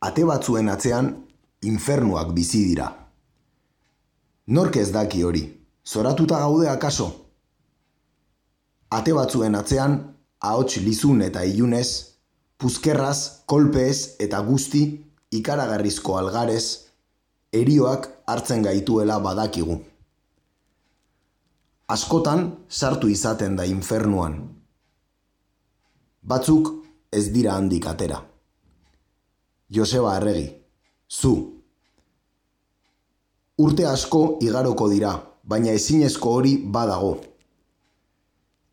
ate batzuen atzean infernuak bizi dira. Nork ez daki hori, zoratuta gaude akaso? Ate batzuen atzean, ahots lizun eta ilunez, puzkerraz, kolpeez eta guzti, ikaragarrizko algarez, erioak hartzen gaituela badakigu. Askotan sartu izaten da infernuan. Batzuk ez dira handik atera. Joseba Erregi, zu. Urte asko igaroko dira, baina ezinezko hori badago.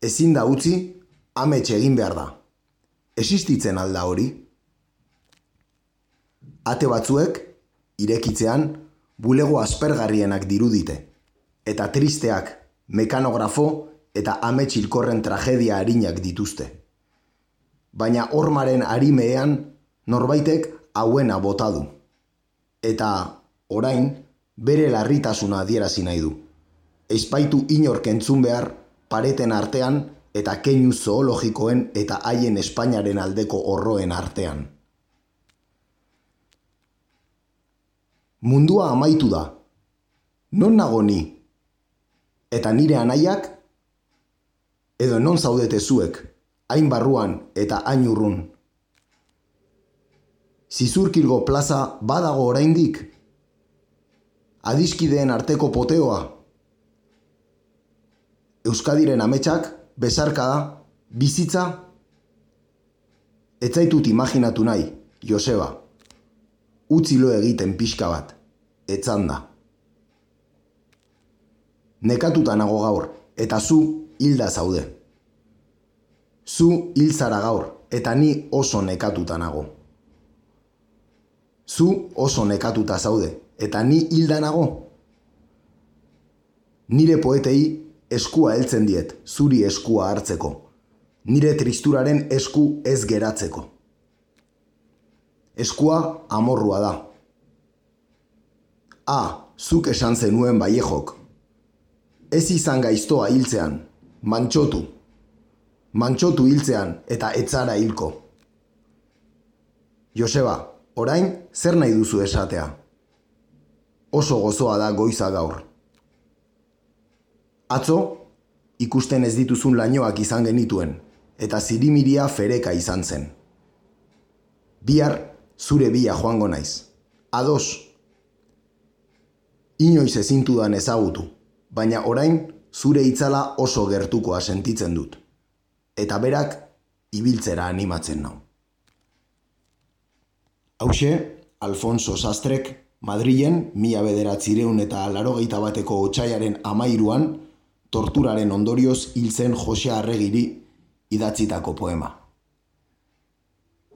Ezin da utzi, amets egin behar da. Existitzen alda hori? Ate batzuek, irekitzean, bulego aspergarrienak dirudite. Eta tristeak, mekanografo eta amets hilkorren tragedia harinak dituzte. Baina hormaren harimeean, norbaitek hauena bota du. Eta, orain, bere larritasuna adierazi nahi du. Eizpaitu inork entzun behar pareten artean eta keinu zoologikoen eta haien Espainiaren aldeko horroen artean. Mundua amaitu da. Non nago ni? Eta nire anaiak? Edo non zaudete zuek, hain barruan eta hain urrun? Zizurkilgo plaza badago oraindik? Adiskideen arteko poteoa? Euskadiren ametsak, bezarka da, bizitza? Etzaitut imaginatu nahi, Joseba. Utzi lo egiten pixka bat, etzan da. Nekatuta nago gaur, eta zu hilda zaude. Zu hil zara gaur, eta ni oso nekatuta nago. Zu oso nekatuta zaude, eta ni hilda nago. Nire poetei eskua heltzen diet, zuri eskua hartzeko. Nire tristuraren esku ez geratzeko. Eskua amorrua da. A, zuk esan zenuen baiejok. Ez izan gaiztoa hiltzean, mantxotu. Mantxotu hiltzean eta etzara hilko. Joseba, orain zer nahi duzu esatea? Oso gozoa da goiza gaur. Atzo, ikusten ez dituzun lainoak izan genituen, eta zirimiria fereka izan zen. Bihar, zure bila joango naiz. Ados. Inoiz ezintudan ezagutu, baina orain zure itzala oso gertukoa sentitzen dut. Eta berak, ibiltzera animatzen nau. Hauxe, Alfonso Sastrek Madrilen mila bederatzireun eta laro bateko otxaiaren amairuan torturaren ondorioz hiltzen Jose Arregiri idatzitako poema.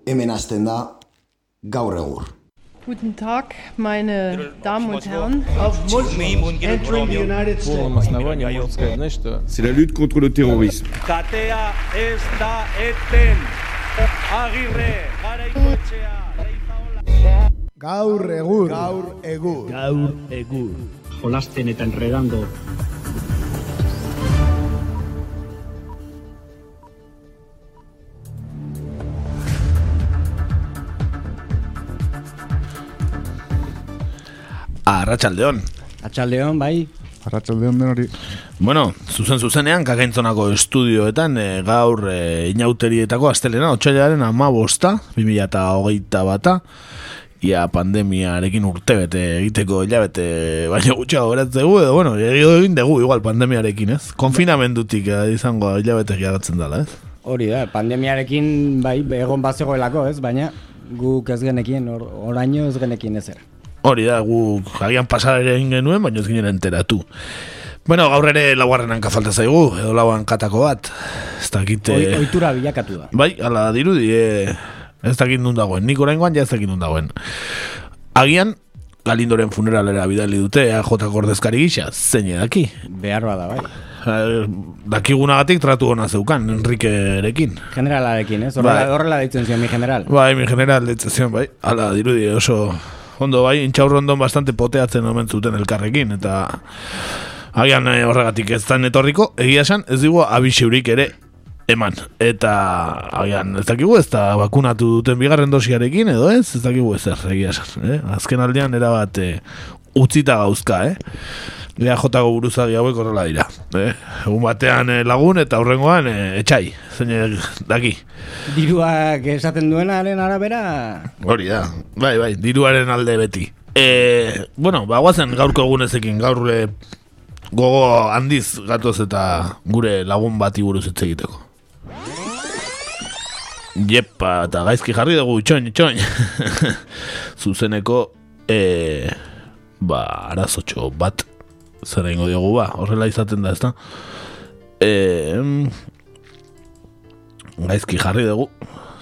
Hemen hasten da gaur egur. Guten Tag, meine Damen und Herren. C'est la lutte contre le terrorisme. Katea ez da eten. Agirre, garaikotxea, Gaur egur. Gaur egur. Gaur egur. Jolasten eta enredando. Arratxaldeon. Atxaldeon, bai. Arratxaldeon denori. Bueno, zuzen zuzenean, kakentzonako estudioetan, e, gaur e, inauterietako astelena, otxailaren ama bosta, 2008 bata, ia pandemiarekin urtebete egiteko hilabete baina gutxiago geratzegu, edo bueno, egido egin dugu igual pandemiarekin, ez? Konfinamendutik eh, izango hilabete geratzen dela, ez? Hori da, pandemiarekin bai egon bazegoelako, ez? Baina guk ez genekien, or, oraino ez genekien ezer. Hori da, gu agian pasar ere egin genuen, baina ez ginen enteratu. Bueno, gaur ere laugarren hanka falta zaigu, edo lau hankatako bat. Ez dakit... Oi, eh, ohitura bilakatu da. Bai, ala dirudi, e, ez dakit nun dagoen. Nik oraingoan ja ez dakit nun dagoen. Agian, Galindoren funeralera bidali dute, AJ ordezkari gisa, zein edaki. Behar bada, bai. Eh, Dakigunagatik tratu hona zeukan, Enriquerekin. Generalarekin, ez? Horrela, Bai. horrela deitzen zion mi general. Bai, mi general, deitzen zion, bai. Ala dirudi, oso ondo bai, intxaurrondon bastante poteatzen omen zuten elkarrekin, eta agian eh, horregatik ez zan etorriko, egia esan, ez digu abixeurik ere eman. Eta, agian, ez dakigu ez da bakunatu duten bigarren dosiarekin, edo ez, ez dakigu ez er, egia esan, eh? Azken aldean erabat eh, utzita gauzka, eh? Lea jotako buruzagi hauek horrela dira. Eh? Egun batean eh, lagun eta hurrengoan eh, etxai, zein daki. Diruak esaten duenaren arabera... Hori da, bai, bai, diruaren alde beti. E, bueno, ba, guazen gaurko egunezekin, gaur e, gogo handiz gatoz eta gure lagun bati buruz hitz egiteko. Jepa, eta gaizki jarri dugu, itxoin, itxoin. Zuzeneko, e, ba, arazotxo bat, zer egingo diogu, ba, horrela izaten da, ezta? E, gaizki jarri dugu,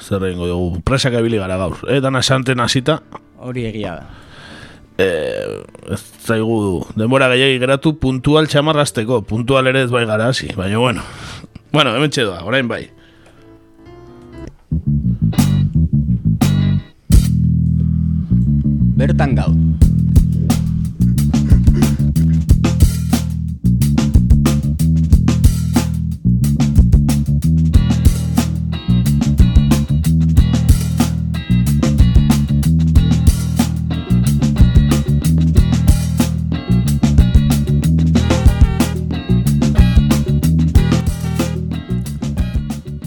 zer egingo dugu, presak ebili gara gaur. Eta nasanten hasita, Hori egia da. e, ez zaigu denbora gehiagi geratu puntual txamarrasteko, puntual ere ez bai gara hasi, baina bueno. Bueno, hemen txedoa, orain bai. Bertan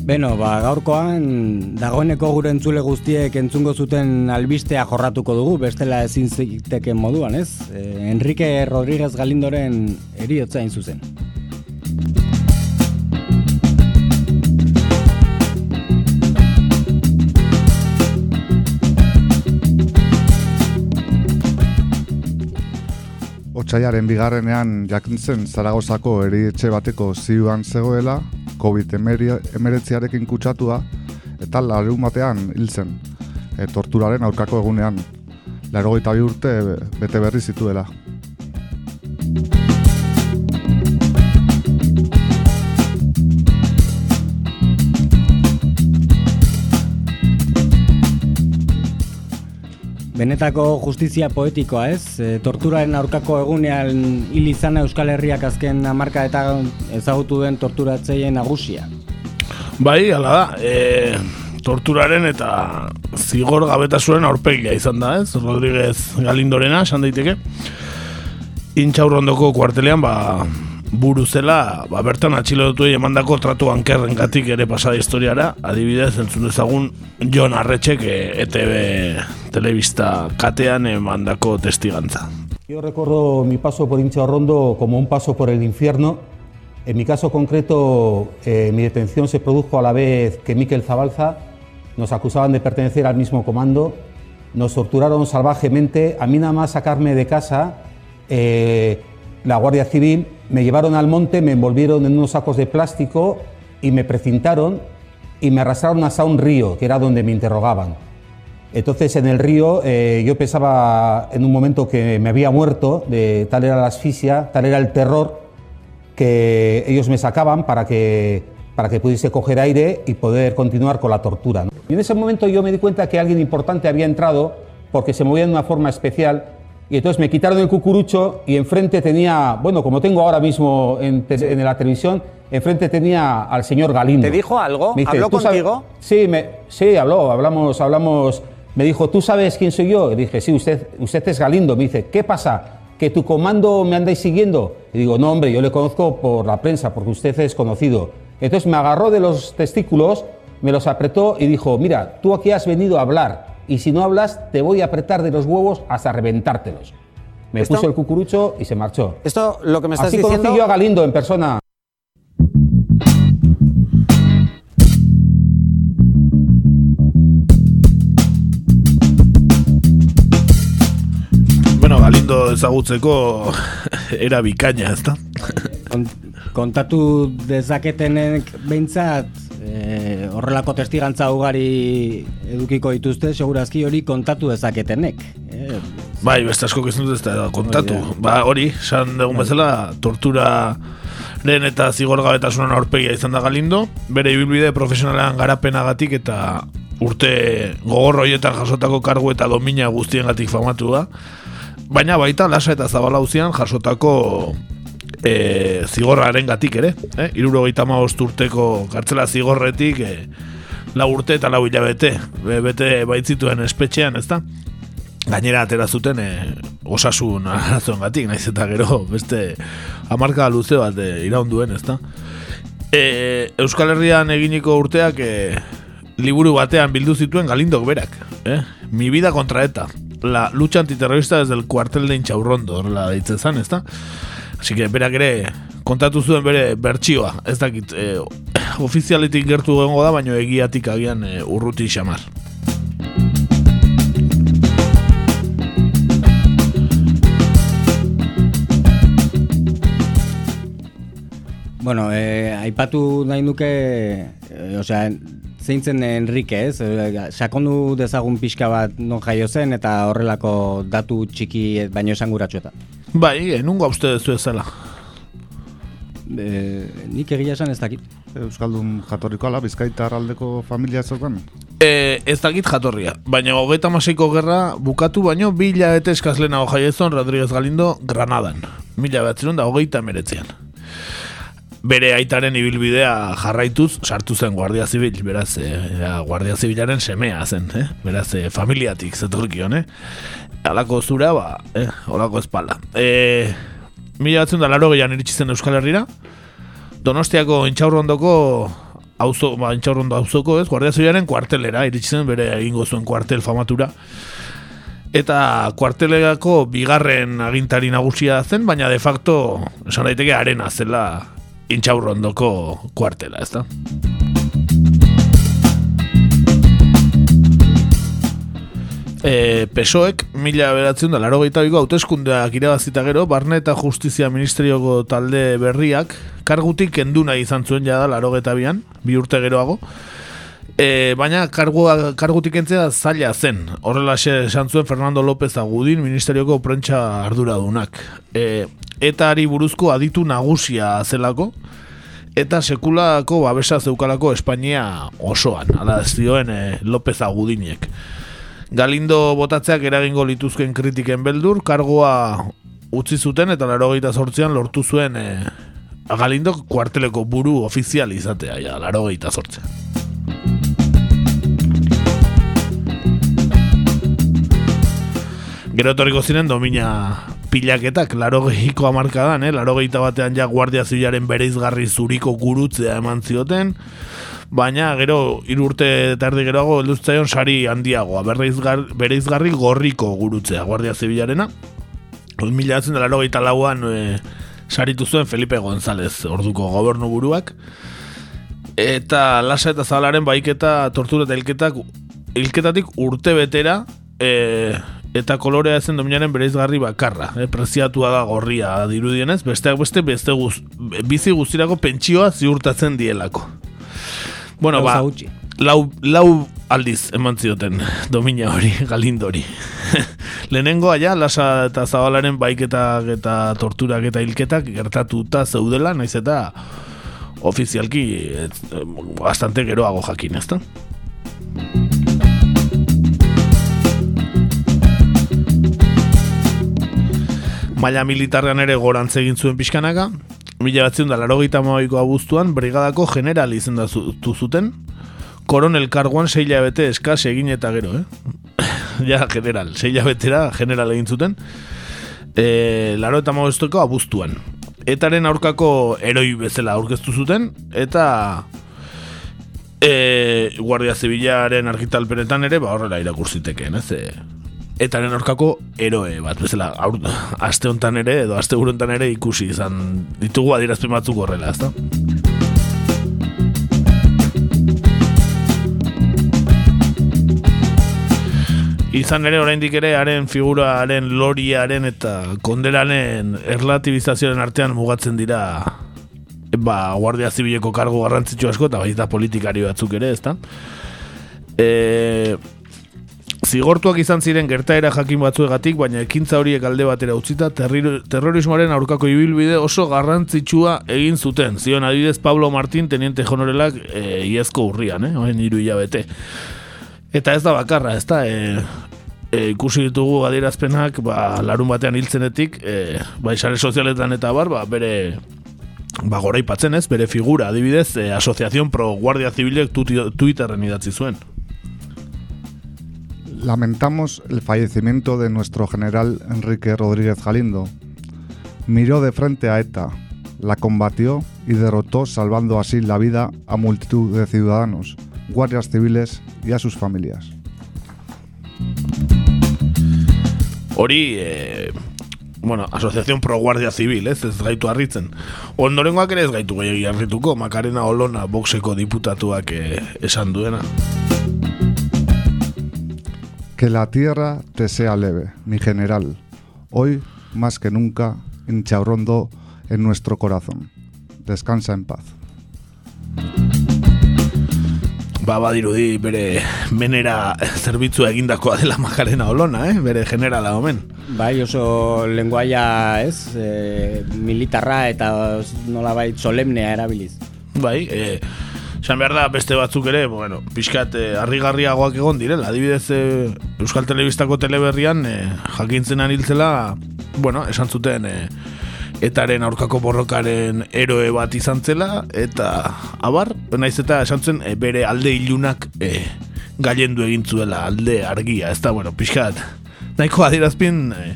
Beno, ba, gaurkoan dagoeneko gure entzule guztiek entzungo zuten albistea jorratuko dugu, bestela ezin ziteken moduan, ez? E, Enrique Rodríguez Galindoren eriotza zuzen. Otsaiaren bigarrenean jakintzen Zaragozako erietxe bateko zioan zegoela, COVID-19arekin kutsatua, eta larun batean hil zen, e, torturaren aurkako egunean, larogeita bi urte bete berri zituela. Benetako justizia poetikoa ez, e, torturaren aurkako egunean hil izana Euskal Herriak azken hamarka eta ezagutu den torturatzeien nagusia. Bai, ala da, e, torturaren eta zigor gabetasuren aurpegia izan da, ez? Rodríguez Galindorena, esan daiteke. Intxaurrondoko kuartelean, ba, buru zela, ba, bertan atxilotu emandako tratu ankerren gatik ere pasada historiara, adibidez, entzun dezagun Jon Arretxek e, ETV telebista katean emandako testigantza. Yo recuerdo mi paso por Inchaurrondo como un paso por el infierno. En mi caso concreto, eh, mi detención se produjo a la vez que Miquel Zabalza. Nos acusaban de pertenecer al mismo comando. Nos torturaron salvajemente. A mí nada más sacarme de casa, eh, la Guardia Civil me llevaron al monte, me envolvieron en unos sacos de plástico y me precintaron y me arrastraron hasta un río, que era donde me interrogaban. Entonces en el río eh, yo pensaba en un momento que me había muerto, tal era la asfixia, tal era el terror, que ellos me sacaban para que, para que pudiese coger aire y poder continuar con la tortura. Y en ese momento yo me di cuenta que alguien importante había entrado porque se movía de una forma especial y entonces me quitaron el cucurucho y enfrente tenía, bueno, como tengo ahora mismo en, te- en la televisión, enfrente tenía al señor Galindo. ¿Te dijo algo? Me dice, ¿Habló "¿Tú sabes-" contigo? Sí, me, sí, habló, hablamos, hablamos. Me dijo, ¿tú sabes quién soy yo? Y dije, sí, usted, usted es Galindo. Me dice, ¿qué pasa? ¿Que tu comando me andáis siguiendo? Y digo, no, hombre, yo le conozco por la prensa, porque usted es conocido. Entonces me agarró de los testículos, me los apretó y dijo, mira, tú aquí has venido a hablar, y si no hablas, te voy a apretar de los huevos hasta reventártelos. Me Esto- puso el cucurucho y se marchó. Esto, lo que me estás Así diciendo... conocí yo a Galindo en persona. Bueno, Galindo ezagutzeko era bikaina, ezta? Kon- kontatu dezaketenek behintzat e, horrelako testigantza ugari edukiko dituzte, segurazki hori kontatu dezaketenek. E, Bai, beste asko ez dut ez da kontatu. Da. Ba, hori, esan dugun bezala, torturaren eta zigorgabetasunan aurpegia izan da Galindo, bere ibilbide profesionalean garapenagatik eta urte gogor horietan jasotako kargu eta domina guztiengatik famatu da. Baina baita lasa eta zabalauzian jasotako e, zigorraren gatik ere, eh? iruro urteko kartzela zigorretik e, lau urte eta lau hilabete, be, bete baitzituen espetxean, ezta? Gainera atera zuten e, osasun arazoen gatik, naiz eta gero beste amarka luze bat e, iraunduen, ezta? E, Euskal Herrian eginiko urteak e, liburu batean bildu zituen galindok berak, eh? Mi vida contra ETA, la lucha antiterrorista desde el cuartel de Inchaurrondo, horrela ditzen zan, ezta? Así que berak ere kontatu zuen bere bertsioa, ez dakit, e, ofizialetik gertu gengo da, baino egiatik agian e, urruti xamar. Bueno, eh, aipatu nahi nuke, eh, osea, zeintzen Enrique, ez? Eh, sakondu dezagun pixka bat non jaio zen eta horrelako datu txiki baino esanguratsuetan. Bai, enungo uste duzu ezela. E, nik egia esan ez dakit. Euskaldun jatorriko ala, bizkaita aldeko familia zokan? E, ez dakit jatorria, baina hogeita maseiko gerra bukatu baino bila eta eskazlena hojaiezon Rodríguez Galindo Granadan. Mila behatzen da hogeita meretzean. Bere aitaren ibilbidea jarraituz sartu zen Guardia Zibil, beraz, e, Guardia Zibilaren semea zen, eh? beraz, e, familiatik zetorkion, eh? Alako zura, ba, eh? Olako espalda. E, mila batzen da laro gehian zen Euskal Herrira, Donostiako intxaurrondoko auzo, ba, intxaurrondo auzoko ez, Guardia Zibilaren kuartelera, iritzen bere egingo zuen kuartel famatura. Eta kuartelegako bigarren agintari nagusia zen, baina de facto, esan daiteke arena zela intxaurrondoko kuartela, ez da? E, Pesoek, mila beratzen da, laro biko, hauteskundeak irabazita gero, Barne eta Justizia Ministerioko talde berriak, kargutik enduna izan zuen jada, laro bian, bi urte geroago, e, baina kargua, kargutik entzea zaila zen, horrela esan zuen Fernando López Agudin, Ministerioko prentsa arduradunak. E, eta ari buruzko aditu nagusia zelako, eta sekulako babesa zeukalako Espainia osoan, ala ez dioen e, López Agudiniek. Galindo botatzeak eragingo lituzken kritiken beldur, kargoa utzi zuten eta laro gehieta sortzean lortu zuen e, Galindo kuarteleko buru ofizial izatea, ja, laro gehieta sortzean. Gero etorriko ziren domina pilaketak, laro gehiko amarkadan, eh? laro gehita batean ja guardia zilaren bereizgarri zuriko gurutzea eman zioten, baina gero irurte eta erdi geroago elduztzaion sari handiagoa, bereizgarri gorriko gurutzea guardia zibilarena. Mila atzen dela logeita lauan e, saritu zuen Felipe González, orduko gobernu buruak. Eta lasa eta zalaren baiketa tortura eta hilketak, hilketatik urte betera e, eta kolorea ezen dominaren bereizgarri bakarra. E, preziatua da gorria dirudienez, besteak beste, beste guz, bizi guztirako pentsioa ziurtatzen dielako. Bueno, ba, lau, lau aldiz eman zioten domina hori, galindori. Lehenengo aia, lasa eta zabalaren baiketak eta torturak eta hilketak gertatuta zeudela, naiz eta ofizialki bastante geroago jakin, ezta? Maila militarrean ere gorantz egin zuen pixkanaka, Mila batzen da, laro abuztuan, brigadako general izan da zuten, koronel karguan seila bete eskaz egin eta gero, eh? ja, general, seila betera general egin zuten, e, laro eta abuztuan. Etaren aurkako eroi bezala aurkeztu zuten, eta e, Guardia Zibilaren argitalpenetan ere, ba horrela irakursiteken, ez? E, etaren aurkako eroe bat, bezala, aur, aste hontan ere, edo aste hontan ere ikusi izan ditugu adierazpen batzuk horrela, ezta? Izan ere oraindik ere haren figuraren loriaren eta konderaren erlatibizazioaren artean mugatzen dira ba, Guardia Zibileko kargo garrantzitsu asko eta baita politikari batzuk ere, ezta? Eh, Zigortuak izan ziren gertaera jakin batzuegatik, baina ekintza horiek alde batera utzita terrorismoaren aurkako ibilbide oso garrantzitsua egin zuten. Zion adibidez Pablo Martín teniente honorelak e, iezko urrian, eh? oen iru hilabete. Eta ez da bakarra, ez da, e, e, ikusi ditugu adierazpenak, ba, larun batean hiltzenetik, e, ba, isare sozialetan eta bar, ba, bere ba, gora ipatzen ez, bere figura, adibidez, e, Asociación Pro Guardia Civilek Twitterren idatzi zuen. Lamentamos el fallecimiento de nuestro general Enrique Rodríguez Galindo. Miró de frente a ETA, la combatió y derrotó salvando así la vida a multitud de ciudadanos, guardias civiles y a sus familias. Hori, eh, bueno, Asociación Pro Guardia Civil, ez, ez gaitu harritzen. Ondorengoak ere ez gaitu gehiagi harrituko, Makarena Olona boxeko diputatuak eh, esan duena. Que la tierra te sea leve, mi general. Hoy, más que nunca, hinchaurrondo en nuestro corazón. Descansa en paz. Ba, badirudi bere menera zerbitzua egindakoa dela makarena olona, eh? bere generala omen. Bai, oso lenguaia ez, e, militarra eta nola bai solemnea erabiliz. Bai, e, Esan behar da, beste batzuk ere, bueno, pixkat, eh, harrigarriagoak egon direla. Adibidez, eh, Euskal Telebistako teleberrian, eh, jakintzen aniltzela, bueno, esan zuten, eh, etaren aurkako borrokaren eroe bat izan zela, eta abar, naiz eta esan zen, eh, bere alde ilunak eh, gailendu egin zuela, alde argia, ez da, bueno, pixkat, nahiko adierazpin, eh,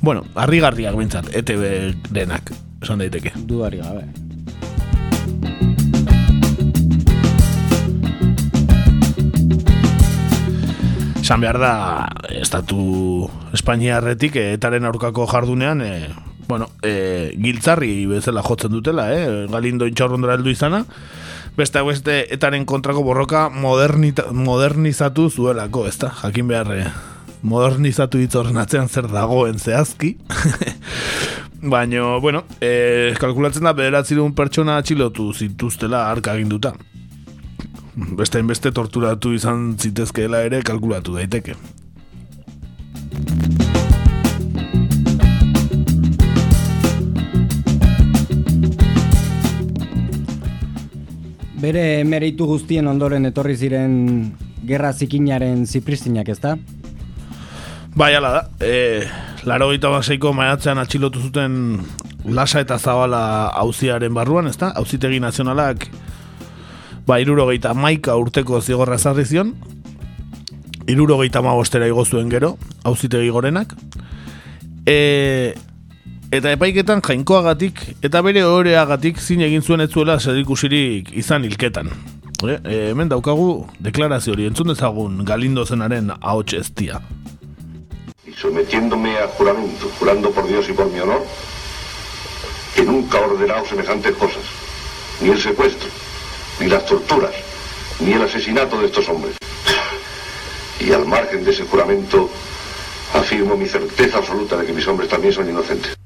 bueno, harrigarriak bintzat, ETV denak, esan daiteke. Dudari gabe. Esan behar da estatu Espainiarretik eh, etaren aurkako jardunean e, bueno, e, giltzarri bezala jotzen dutela e, galindo intxorrondora heldu izana. Beste beste etaren kontrako borroka modernizatu zuelako ez da, jakin behar modernizatu ditzorren atzean zer dagoen zehazki. Baina, bueno e, kalkulatzen da bederatzirun pertsona atxilotu zituztela arka ginduta beste beste torturatu izan zitezkeela ere kalkulatu daiteke. Bere mereitu guztien ondoren etorri ziren gerra zikinaren zipristinak ez da? Bai, ala da. E, laro gita baseiko maiatzean atxilotu zuten lasa eta zabala hauziaren barruan, ez da? Hauzitegi nazionalak ba, irurogeita maika urteko zigorra zarri zion, irurogeita ma bostera igozuen gero, hauzitegi gorenak, e, eta epaiketan jainkoagatik, eta bere horeagatik zin egin zuen ez zuela zerikusirik izan hilketan. E, hemen daukagu deklarazio hori entzun dezagun galindo zenaren ahots eztia. Y sometiéndome a juramento, jurando por Dios y por mi honor, que nunca ordenado semejantes cosas, ni el secuestro, ni las torturas, ni el asesinato de estos hombres. Y al margen de ese juramento, afirmo mi certeza absoluta de que mis hombres también son inocentes.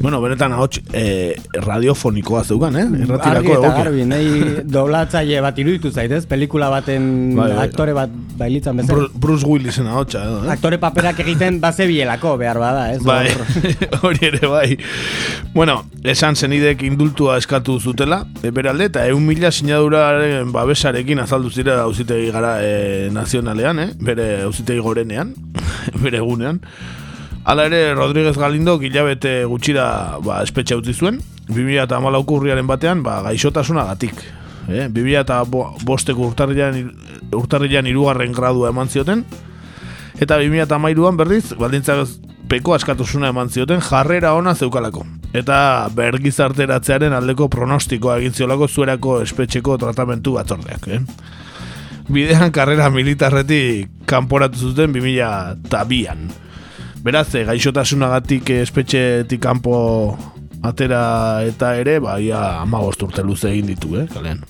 Bueno, benetan hau eh, radiofonikoa zeugan, eh? Erratirako egokia. Garbi, nahi doblatzaile bat iruditu zaitez, pelikula baten bai, bai. aktore bat bailitzan bezala. Bruce, Bruce Willisen hau txa, eh? Aktore paperak egiten base bielako, behar bada, ez? Bai, hori ere, bai. Bueno, esan zenidek indultua eskatu zutela, e, beralde, eta egun mila sinaduraren babesarekin azaldu zira auzitegi gara e, nazionalean, eh? Bere auzitegi gorenean, bere egunean. Hala ere, Rodríguez Galindo gilabete gutxira ba, espetxe utzi zuen, 2000 eta urriaren batean ba, gaixotasuna gatik. Eh? 2000 eta bosteko urtarrilean, urtarrilean irugarren gradua eman zioten, eta 2000 eta berriz, baldintzak peko askatusuna eman zioten jarrera ona zeukalako. Eta bergizarteratzearen aldeko pronostikoa egin ziolako zuerako espetxeko tratamentu batzordeak. Eh? Bidean karrera militarretik kanporatu zuten 2000 eta. Beraz, eh, gaixotasunagatik espetxetik kanpo atera eta ere, ba, ia ama urte luze egin ditu, eh, kalean.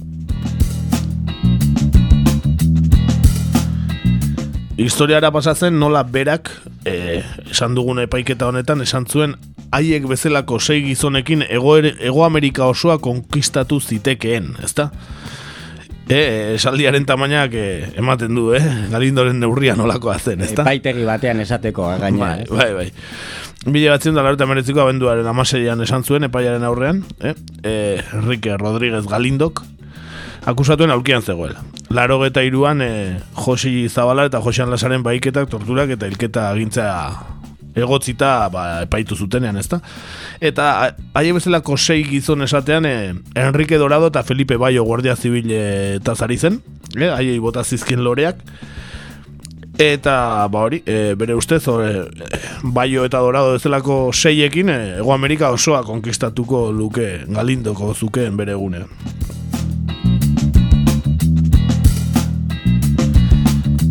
Historiara pasatzen nola berak, eh, esan dugun epaiketa honetan, esan zuen haiek bezalako sei gizonekin ego, ego Amerika osoa konkistatu zitekeen, ezta? E, esaldiaren tamainak eh, ematen du, eh? Galindoren neurria nolakoa zen, ezta? Epaitegi batean esateko, eh, gaina. Bai, bai, bai. Bile batzen da lareta meretziko abenduaren amaseian esan zuen epaiaren aurrean, eh? E, Enrique Rodríguez Galindok, akusatuen aurkian zegoela. Laro eta iruan e, Josi Zabala eta Josian Lasaren baiketak, torturak eta hilketa agintza egotzita ba, epaitu zutenean, ezta? Eta haie bezalako sei gizon esatean e, Enrique Dorado eta Felipe Bayo Guardia Zibil eta zari zen, e, haiei bota zizkin loreak, Eta, ba hori, e, bere ustez, e, Baio eta Dorado ezelako seiekin, e, Ego Amerika osoa konkistatuko luke galindoko zukeen bere gune.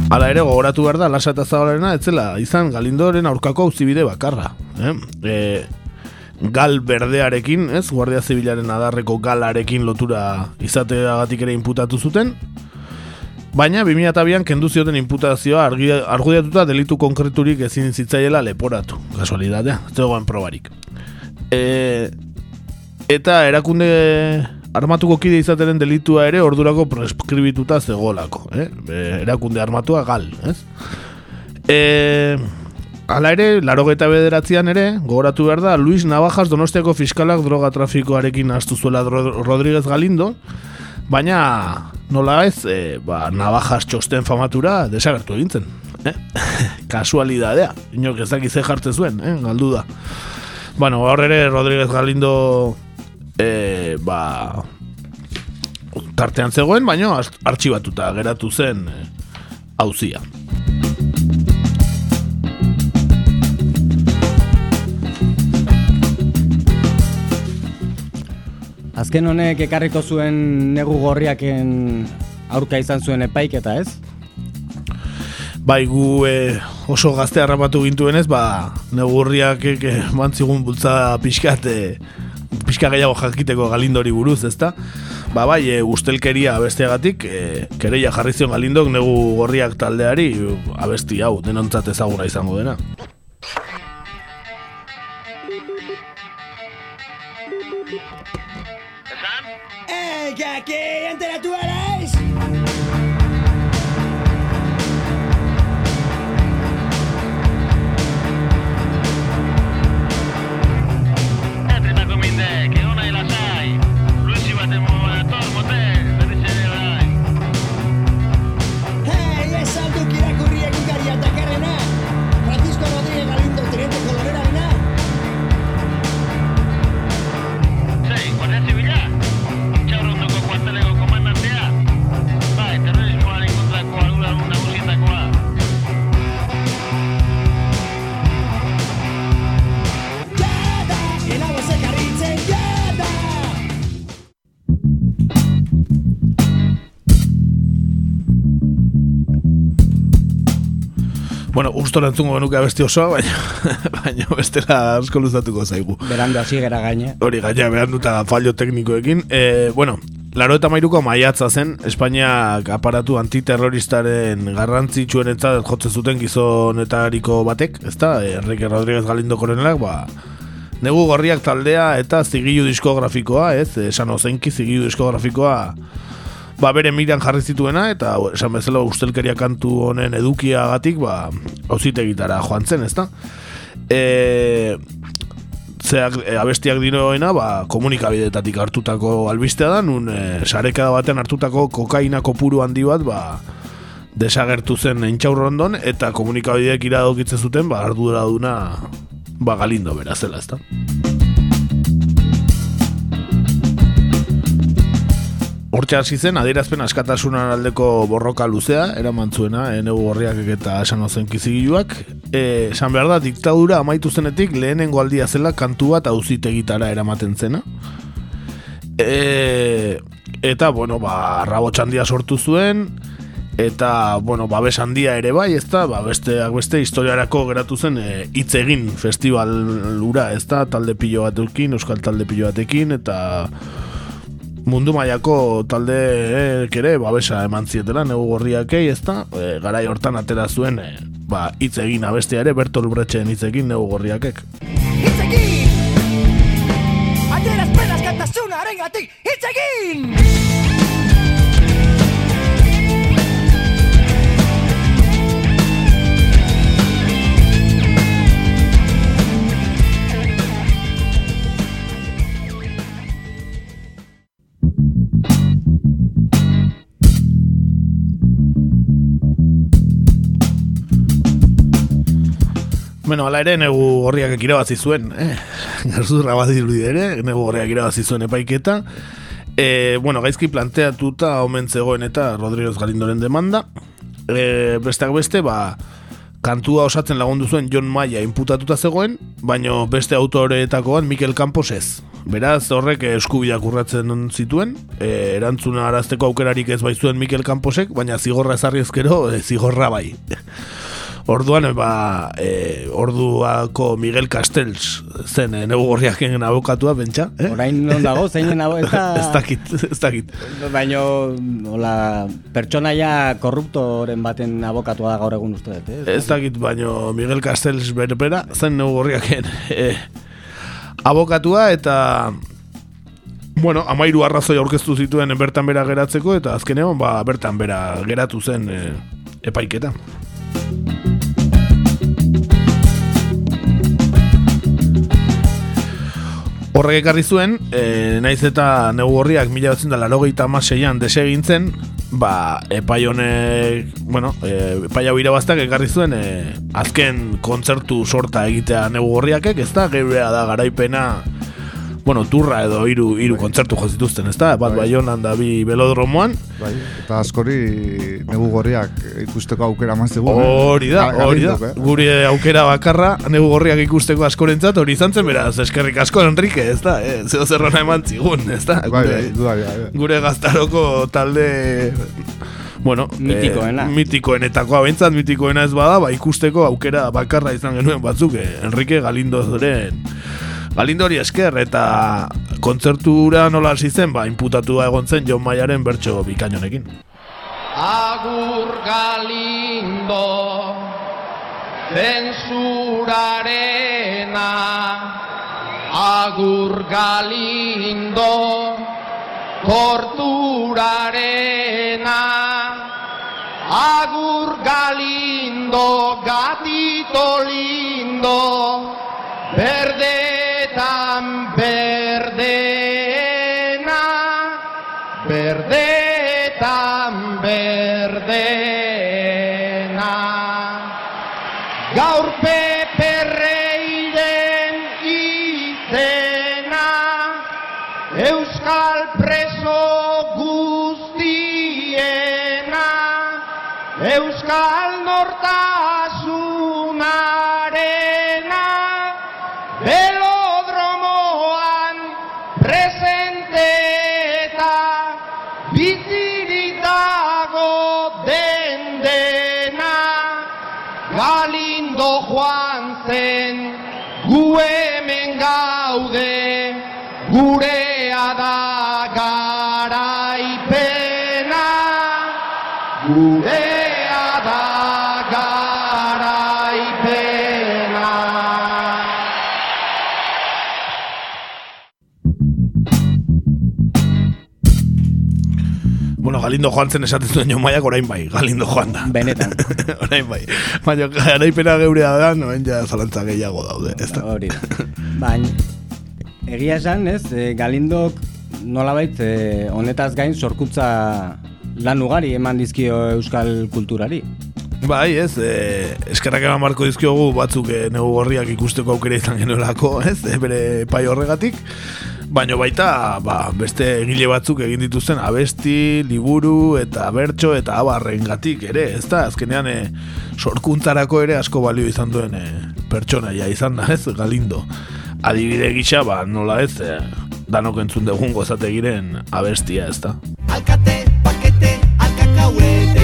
Hala ere, gogoratu behar da, lasa eta zabalena, etzela, izan galindoren aurkako auzibide bakarra. Eh? E, gal berdearekin, ez, Guardia Zibilaren adarreko galarekin lotura izateagatik ere inputatu zuten, baina 2002an kendu zioten inputazioa argudiatuta delitu konkreturik ezin zitzaiela leporatu, kasualidadea, ez dagoen probarik. E, eta erakunde armatuko kide izateren delitua ere ordurako preskribituta zegolako, eh? erakunde armatua gal, ez? E, ala ere, laro bederatzean ere, gogoratu behar da, Luis Navajas donostiako fiskalak droga trafikoarekin astu zuela Rodríguez Galindo, baina nola ez, e, ba, Navajas txosten famatura desagertu egintzen. Eh? Kasualidadea, inok ez dakize jartzen zuen, eh? galdu da. Bueno, hor ere, Rodríguez Galindo e, ba, tartean zegoen, baina artxibatuta geratu zen e, hauzia. Azken honek ekarriko zuen negu gorriaken aurka izan zuen epaiketa ez? Bai gu e, oso gazte harrapatu gintuenez, ba, negurriak e, mantzigun bultza pixkat e, pixka gehiago jakiteko galindori buruz, ezta? Ba bai, e, ustelkeria abesteagatik, e, kereia jarri zion galindok negu gorriak taldeari abesti hau, denontzat ezaguna izango dena. Eh, que aquí enteratu erais! Music. Bueno, usto lentzungo genuke abesti osoa, baina, baina bestela asko luzatuko zaigu. Berando hasi gera gaine. Hori gaina behan duta fallo teknikoekin. E, bueno, laro eta mairuko maiatza zen, Espainiak aparatu antiterroristaren garrantzitsuenetzat jotzen zuten gizonetariko batek, ezta? Enrique Rodríguez Galindo koronelak, ba, negu gorriak taldea eta zigilu diskografikoa, ez? Esan ozenki zigilu diskografikoa ba, bere miran jarri zituena eta esan bezala ustelkeria kantu honen edukiagatik ba, auzitegitara joan zen, ezta? E, zeak, e, abestiak dinoena ba, komunikabidetatik hartutako albistea da, nun e, sarekada batean hartutako kokaina kopuru handi bat ba, desagertu zen entxaurrondon eta komunikabideek iradokitzen zuten ba, ardura duna ba, galindo berazela, ezta? Hortxe hasi zen, adierazpen askatasunan aldeko borroka luzea, eraman zuena, enegu gorriak eta esan ozen kizigiluak. E, esan behar da, diktadura amaitu zenetik lehenengo aldia zela kantu bat auzitegitara eramaten zena. E, eta, bueno, ba, rabo txandia sortu zuen, eta, bueno, babes handia ere bai, ez da, ba, besteak beste historiarako geratu zen e, hitz egin festival ura, ez da, talde pilo batekin, euskal talde pilo batekin, eta mundu mailako talde ere babesa eman zietela negu gorriakei, ez da, e, garai hortan atera zuen e, ba, hitz egin abestia ere Bertol Bretxen hitz negu gorriakek. Hitz egin! Ateraz penas kantasuna arengatik, hitz egin! Bueno, ala ere, negu gorriak irabazi zuen, eh? Garzurra bat ere, negu gorriak irabazi zuen epaiketa. E, bueno, gaizki planteatuta omen zegoen eta Rodríguez Galindoren demanda. E, besteak beste, ba, kantua osatzen lagundu zuen John Maia inputatuta zegoen, baino beste autoreetakoan Mikel Campos ez. Beraz, horrek eskubiak urratzen zituen, e, erantzuna arazteko aukerarik ez baizuen Mikel Camposek, baina zigorra ezarri ezkero, e, zigorra bai. Orduan, ba, e, orduako Miguel Castells zen e, negu gorriaken abokatua, bentsa. Eh? Orain non dago, zeinen abokatua? ez dakit, ez dakit. Baina, hola, pertsonaia korruptoren baten abokatua da gaur egun uste dut, eh? Ez dakit, baina Miguel Castells berbera, zen negu gorriaken e, abokatua eta bueno, amairu arrazoi aurkeztu zituen bertan bera geratzeko eta azkenean ba, bertan bera geratu zen e, epaiketa. Horrek ekarri zuen, e, naiz eta negu horriak mila batzen da larogeita amaseian desegintzen, ba, epai honek, bueno, e, epai hau irabaztak ekarri zuen, e, azken kontzertu sorta egitea negu horriakek, ez da, geurea da garaipena, bueno, turra edo hiru hiru kontzertu jo zituzten, ezta? Bat bai. Baionan da bi velodromoan. Bai. Eta askori negu gorriak ikusteko aukera maz dugu. Hori da, hori da. Eh? Guri aukera bakarra negu gorriak ikusteko askorentzat hori izan zen beraz, eskerrik asko Enrique, ezta? Eh, zeo zerrona eman zigun, ezta? Bai, bai, bai, bai. Gure gaztaroko talde bueno, mitikoena. Eh, mitikoenetakoa bentsat mitikoena ez bada, ba ikusteko aukera bakarra izan genuen batzuk, eh, Enrique Galindo zoren Galindori esker eta kontzertura nola hasi zen, ba, inputatua egon zen John Mayaren bertso bikainonekin. Agur Galindo zensurarena Agur Galindo torturarena Agur Galindo gatito Galindo joan zen esaten zuen John Maiak orain bai, Galindo joan da. Benetan. orain bai. Baina garaipena geurea da, noen ja zalantza gehiago daude, ez da? Hori. Baina, egia esan, ez, e, Galindok nolabait e, honetaz gain sorkuntza lan ugari eman dizkio euskal kulturari. Bai, ez, e, eskerrak eman marko dizkiogu batzuk e, negu gorriak ikusteko aukera izan genuelako, ez, e, bere pai horregatik. Baina baita, ba, beste egile batzuk egin dituzten abesti, liburu eta bertso eta abarren gatik ere, ez da, azkenean e, sorkuntzarako ere asko balio izan duen e, pertsonaia izan da, ez, galindo. Adibide gisa, ba, nola ez, e, danok entzun dugun gozate giren abestia, ez da. Alkate, pakete, alkakauete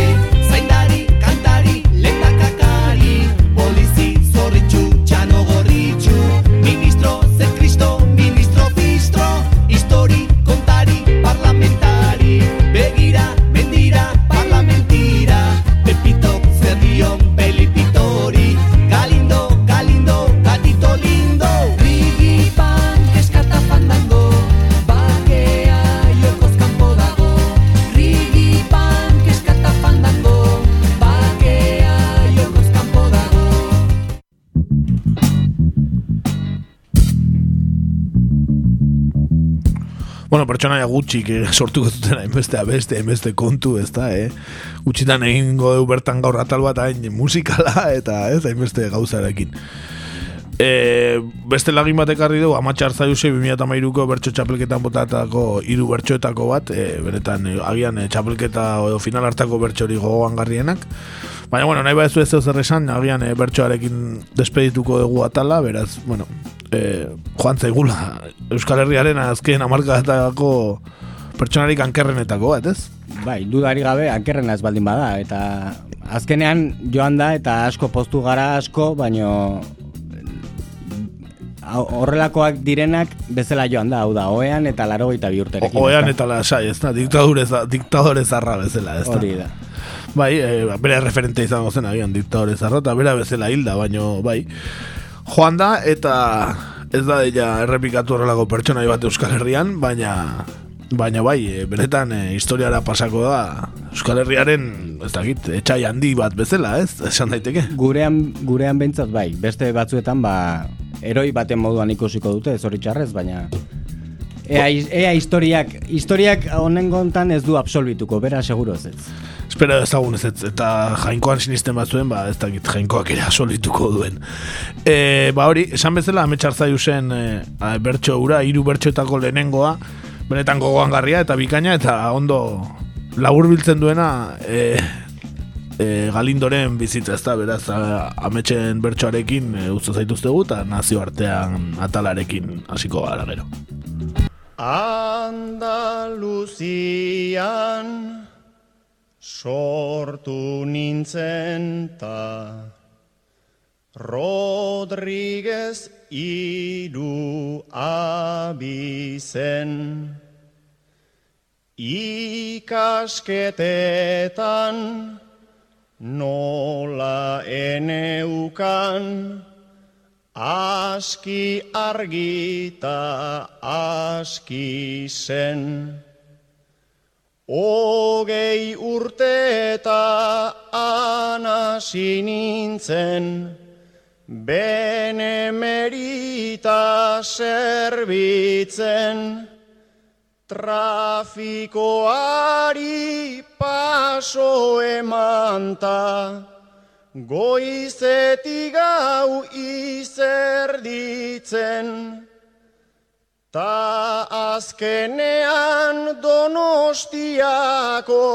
Bueno, pertsonaia gutxik eh, sortuko zuten hainbeste abeste, hainbeste kontu, ez da, eh? Gutxitan egingo du bertan gaur atal bat hain musikala eta ez hainbeste gauzarekin. E, beste lagin bat ekarri du, amatxar zaiusei 2008ko bertso txapelketan botatako hiru bertsoetako bat, e, benetan e, agian e, txapelketa edo final hartako bertxori gogoan garrienak. Baina, bueno, nahi badezu ez zer esan, agian e, bertsoarekin despedituko dugu atala, beraz, bueno, e, joan zaigula Euskal Herriaren azken amarkadetako pertsonarik ankerrenetako bat, ez? Bai, dudari gabe ankerrena ez baldin bada eta azkenean joan da eta asko postu gara asko, baino horrelakoak direnak bezala joan da, hau da, oean eta laro eta bi urterekin. Oean eta lasai, ez da, diktadure, diktadore zarra bezala, ez da. Hori da. Bai, e, bere referente izango zen agian diktadore zarra, eta bera bezala hilda, baino, bai. Joan da, eta ez da deia errepikatu horrelako pertsonai bat Euskal Herrian, baina baina bai, e, benetan e, historiara pasako da Euskal Herriaren, ez dakit, etxai handi bat bezala, ez? Esan daiteke. Gurean, gurean behintzat bai, beste batzuetan ba, eroi baten moduan ikusiko dute, zoritxarrez, baina ea, ea historiak, historiak honengontan ez du absolbituko, bera seguro ez ez. Espera ezagun ez eta jainkoan sinisten batzuen, ba, ez dakit jainkoak ere asolituko duen. E, ba hori, esan bezala, ametxartzaiu zen e, bertso ura, hiru bertxoetako lehenengoa, benetan gogoan garria eta bikaina, eta ondo labur biltzen duena e, e, galindoren bizitza ez da, beraz, ametxen bertsoarekin e, uste zaituztegu, eta nazioartean atalarekin hasiko gara gero. Andaluzian sortu nintzen ta Rodriguez iru abizen. Ikasketetan nola eneukan aski argita aski zen Ogei urte eta anasi nintzen, benemerita zerbitzen, trafikoari paso emanta, goizetik gau izerditzen. Ta azkenean donostiako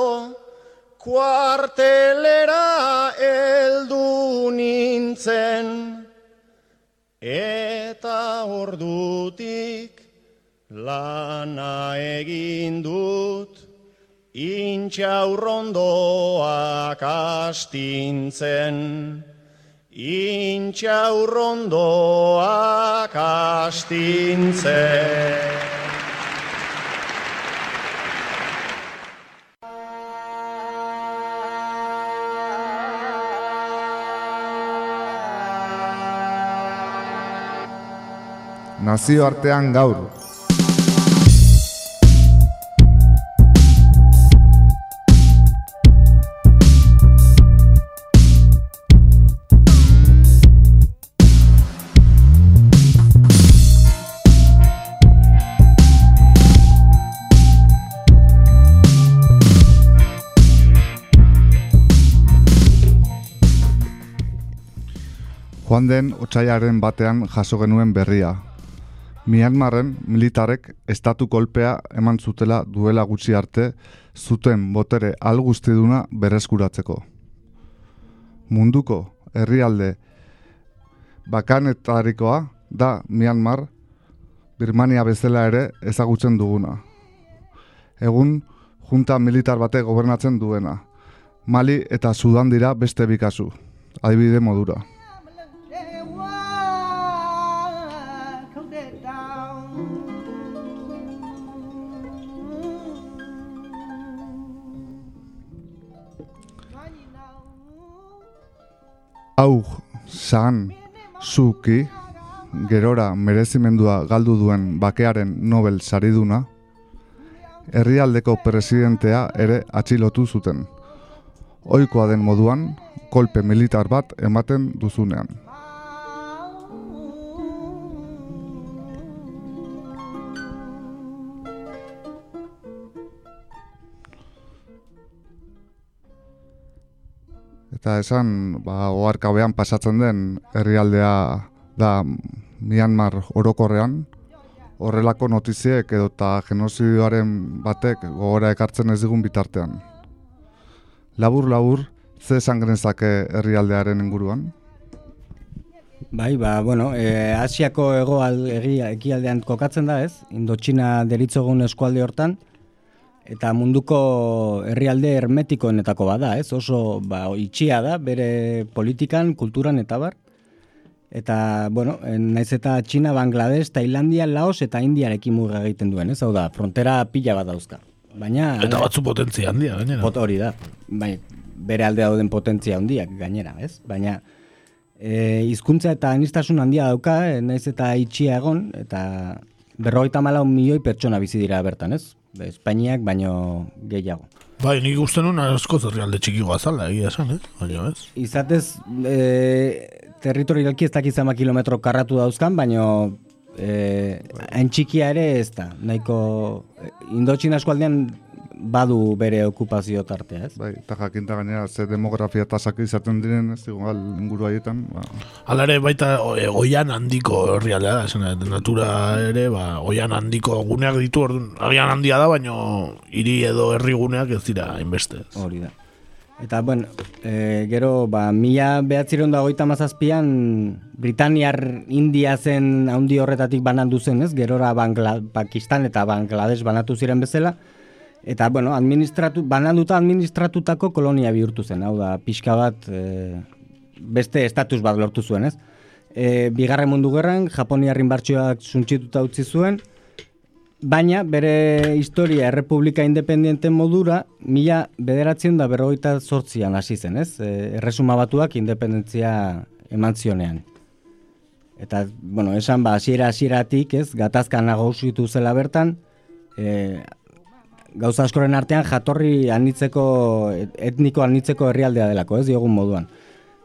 kuartelera eldu nintzen. Eta ordutik lana egin dut intxaurrondoak astintzen. Intxaurrondoak astintzen. Nazioartean gaur. Joan den otsailaren batean jaso genuen berria. Myanmarren militarek estatu kolpea eman zutela duela gutxi arte zuten botere algustiduna bereskuratzeko. Munduko herrialde bakanetarikoa da Myanmar, Birmania bezala ere ezagutzen duguna. Egun, junta militar bate gobernatzen duena. Mali eta Sudan dira beste bikazu, adibide modura. Hau, san, zuki, gerora merezimendua galdu duen bakearen Nobel sariduna, herrialdeko presidentea ere atxilotu zuten. Ohikoa den moduan, kolpe militar bat ematen duzunean. Eta esan, ba, oharkabean pasatzen den herrialdea da Myanmar orokorrean, horrelako notiziek edo eta genozidioaren batek gogora ekartzen ez digun bitartean. Labur labur, ze esan genezake herrialdearen inguruan? Bai, ba, bueno, e, Asiako ego egia ekialdean kokatzen da, ez? Indotxina deritzogun eskualde hortan, eta munduko herrialde hermetikoenetako bada, ez? Oso ba, itxia da, bere politikan, kulturan eta bar. Eta, bueno, naiz eta Txina, Bangladesh, Tailandia, Laos eta Indiarekin muga egiten duen, ez? Hau da, frontera pila bat dauzka. Baina... Eta batzu potentzia handia, gainera. Pot hori da. Bai, bere alde dauden potentzia handiak gainera, ez? Baina e, hizkuntza eta anistasun handia dauka, e, naiz eta itxia egon, eta berrogeita malau milioi pertsona bizi dira bertan, ez? Espainiak baino gehiago. Bai, nik uste nuen asko herrialde txikigoa zala, egia esan, ez? Baina, ez? Izatez, e, territorialki ez dakiz ama kilometro karratu dauzkan, baino eh, hain txikia ere ez da. Nahiko Indotxina eskualdean badu bere okupazio tartea, ez? Bai, eta jakinta gainera, ze demografia tasak izaten diren, ez dugu, inguru haietan. Ba. Hala ere, baita oian handiko herrialdea da, esan, natura ere, ba, oian handiko guneak ditu, orduan, agian handia da, baino hiri edo herri guneak ez dira inbeste. Hori da. Eta, bueno, e, gero, ba, mila behatziron da goita mazazpian, Britaniar India zen handi horretatik banandu zen, ez? Gerora Bangla, Pakistan eta Bangladesh banatu ziren bezala. Eta, bueno, administratu, bananduta administratutako kolonia bihurtu zen, hau da, pixka bat, e, beste estatus bat lortu zuen, ez? E, bigarren mundu gerran, Japoniarrin bartxoak suntxituta utzi zuen, Baina, bere historia errepublika independiente modura, mila bederatzen da berrogeita sortzian hasi zen, ez? E, erresuma batuak independentzia eman zionean. Eta, bueno, esan ba, hasiera hasieratik, ez? Gatazka nagauzitu zela bertan, e, gauza askoren artean jatorri anitzeko, etniko anitzeko herrialdea delako, ez? Diogun moduan.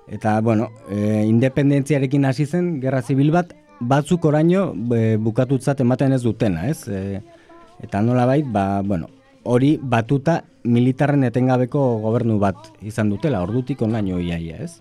Eta, bueno, e, independentziarekin hasi zen, gerra zibil bat, batzuk oraino e, bukatutzat ematen ez dutena, ez? E, eta nola bait, ba, bueno, hori batuta militarren etengabeko gobernu bat izan dutela, ordutik onaino iaia, ez?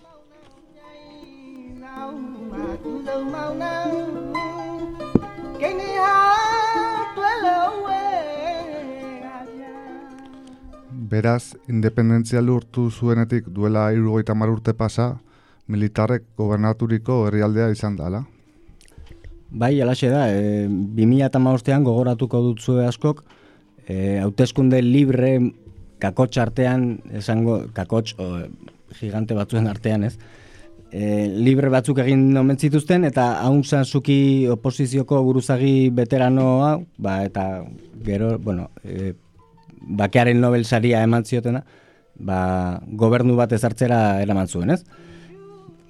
Beraz, independentzia lurtu zuenetik duela irugoita urte pasa, militarrek gobernaturiko herrialdea izan dela. Bai, alaxe da, e, 2008an gogoratuko dut zue askok, e, hauteskunde libre kakotx artean, esango, kakotx, o, gigante batzuen artean ez, e, libre batzuk egin nomen zituzten, eta haun zuki oposizioko buruzagi veteranoa, ba, eta gero, bueno, e, bakearen Nobel saria eman ziotena, ba, gobernu bat ezartzera eraman zuen, ez?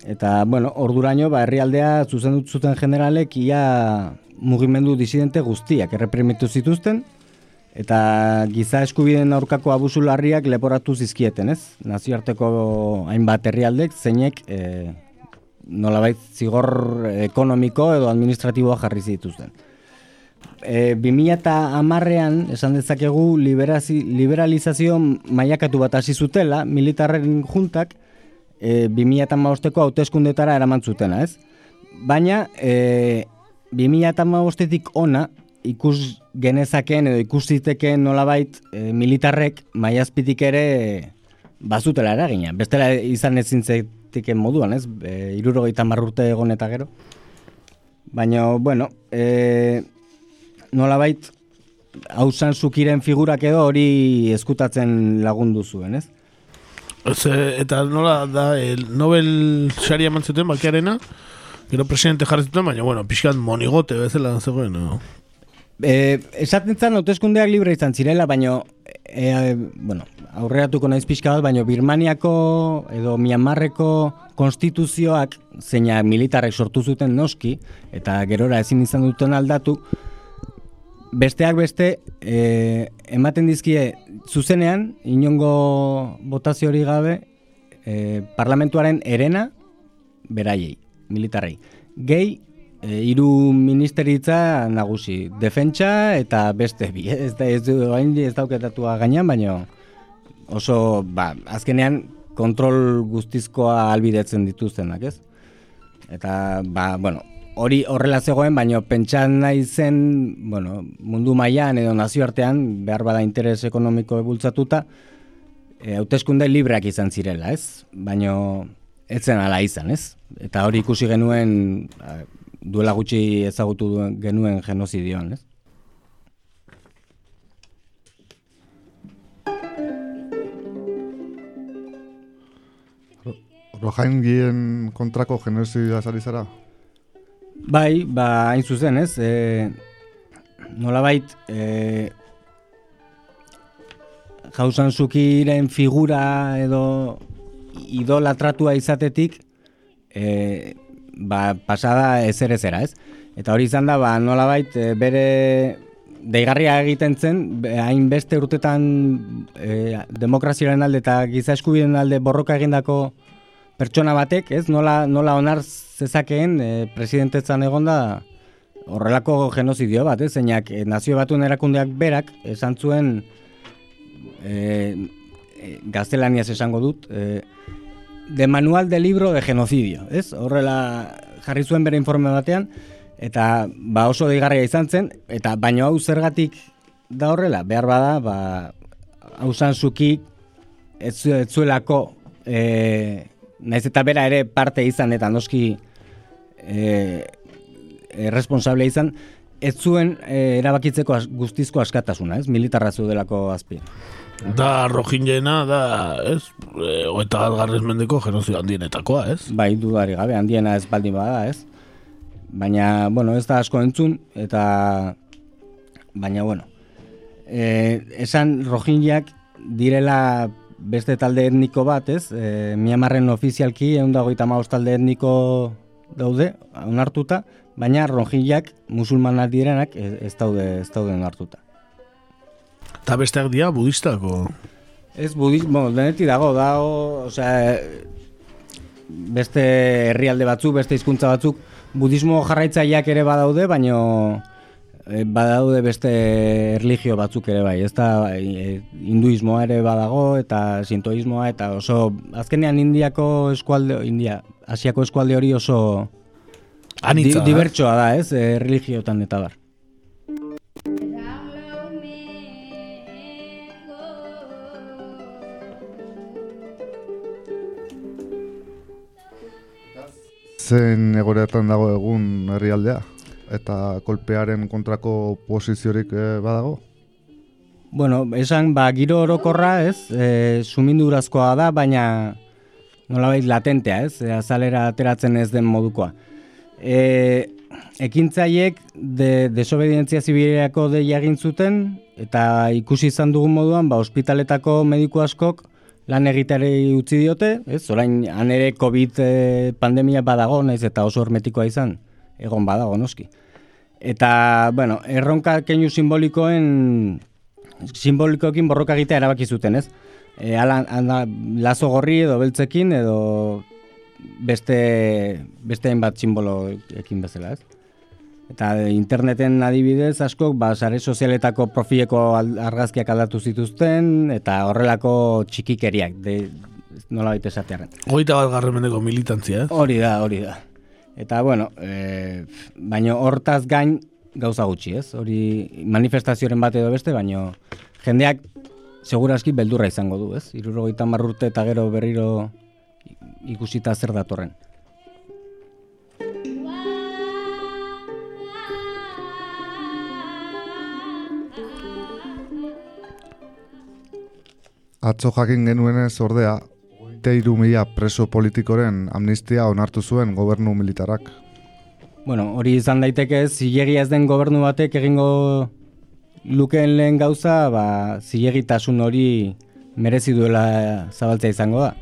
Eta, bueno, orduraino, ba, herrialdea zuzen dut zuten generalek ia mugimendu disidente guztiak erreprimitu zituzten, eta giza eskubideen aurkako abusularriak leporatu zizkieten, ez? Nazioarteko hainbat herrialdek, zeinek e, nolabait zigor ekonomiko edo administratiboa jarri zituzten. E, 2000 eta amarrean, esan dezakegu, liberalizazio maiakatu bat hasi zutela, militarren juntak, e, 2008ko hauteskundetara eraman zutena, ez? Baina, e, 2008etik ona, ikus genezaken edo ikusiteken nolabait e, militarrek maiazpitik ere bazutela eragina. Bestela izan ezin zetiken moduan, ez? E, irurogeita marrurte egon eta gero. Baina, bueno, e, nolabait hausan zukiren figurak edo hori eskutatzen lagundu zuen, ez? Ze, eta nola da, el Nobel sari eman zuten bakiarena, gero presidente jarri zuten, baina, bueno, pixkat monigote bezala zegoen, no? E, esaten zan, hauteskundeak libre izan zirela, baina, e, bueno, aurreratuko naiz pixka bat, baina Birmaniako edo Myanmarreko konstituzioak zeina militarrek sortu zuten noski, eta gerora ezin izan duten aldatu, besteak beste e, ematen dizkie zuzenean inongo botazio hori gabe e, parlamentuaren erena beraiei, militarrei. Gehi e, hiru ministeritza nagusi, defentsa eta beste bi, ez da ez du ez dauketatua gainean, baina oso ba, azkenean kontrol guztizkoa albidetzen dituztenak, ez? Eta, ba, bueno, hori horrela zegoen, baino pentsan nahi zen, bueno, mundu mailan edo nazioartean, behar bada interes ekonomiko bultzatuta, e, hauteskunde libreak izan zirela, ez? Baino ez zen ala izan, ez? Eta hori ikusi genuen duela gutxi ezagutu duen- genuen genozidioan, ez? Rohaingien kontrako genozidioa zari zara? Bai, ba, hain zuzen, ez? E, nolabait, e, jausan zukiren figura edo idolatratua izatetik, e, ba, pasada ezer ezera, ez? Eta hori izan da, ba, nolabait, e, bere deigarria egiten zen, be- hainbeste urtetan e, demokraziaren alde eta giza eskubideen alde borroka egindako pertsona batek, ez? Nola, nola onar zezakeen e, presidentetzan egonda horrelako genozidio bat, ez? Zeinak e, nazio batuen erakundeak berak esan zuen e, e, gaztelaniaz esango dut, e, de manual de libro de genocidio, ez? Horrela jarri zuen bere informe batean, eta ba oso deigarria izan zen, eta baino hau zergatik da horrela, behar bada, ba, hau zuki ez, ez zuelako e, naiz eta bera ere parte izan eta noski e, e, responsable izan, ez zuen e, erabakitzeko as, guztizko askatasuna, ez? Militarra delako azpi. Da rojinjena, da, ez, e, oeta bat garrez mendeko genozio handienetakoa, ez? Bai, dudari gabe, handiena ez baldin bada, ez? Baina, bueno, ez da asko entzun, eta, baina, bueno, e, esan rojinjak direla beste talde etniko bat, ez? E, Miamarren ofizialki, egun dago talde etniko daude, onartuta, baina rojinjak musulmanak direnak ez, daude, ez daude onartuta. Eta besteak dira budistako. Ez budismo, denetik dago, dago, osea, beste herrialde batzuk, beste hizkuntza batzuk, budismo jarraitzaileak ere badaude, baino eh, badaude beste erlijio batzuk ere bai, ez da eh, hinduismoa ere badago eta sintoismoa eta oso azkenean Indiako eskualde India, Asiako eskualde hori oso Anitza da. dibertsoa da, ez? Eh, Erlijiotan eta bar. Zen egoretan dago egun herrialdea? Eta kolpearen kontrako posiziorik eh, badago? Bueno, esan, ba, giro orokorra, ez, e, sumindurazkoa da, baina nolabait latentea, ez, e, azalera ateratzen ez den modukoa. E, ekintzaiek de, desobedientzia zibileako deia egin zuten, eta ikusi izan dugun moduan, ba, ospitaletako mediku askok lan egiteari utzi diote, ez, orain han ere COVID e, pandemia badago, naiz eta oso hermetikoa izan, egon badago noski. Eta, bueno, erronka keinu simbolikoen simbolikoekin borroka egitea erabaki zuten, ez? E, ala, ala, lazo gorri edo beltzekin edo beste beste hainbat simboloekin bezala, ez? Eta interneten adibidez askok ba sare sozialetako profileko argazkiak aldatu zituzten eta horrelako txikikeriak de nola baita esatearen. Hogeita bat garren mendeko militantzia, ez? Hori da, hori da. Eta bueno, e, baino hortaz gain gauza gutxi, ez? Hori manifestazioren bat edo beste, baino jendeak seguraski beldurra izango du, ez? Irurogeita urte eta gero berriro ikusita zer datorren. Atzo jakin genuenez ordea, teiru mila preso politikoren amnistia onartu zuen gobernu militarrak. Bueno, hori izan daiteke zilegia ez den gobernu batek egingo lukeen lehen gauza, ba, zilegitasun hori merezi duela zabaltzea izango da.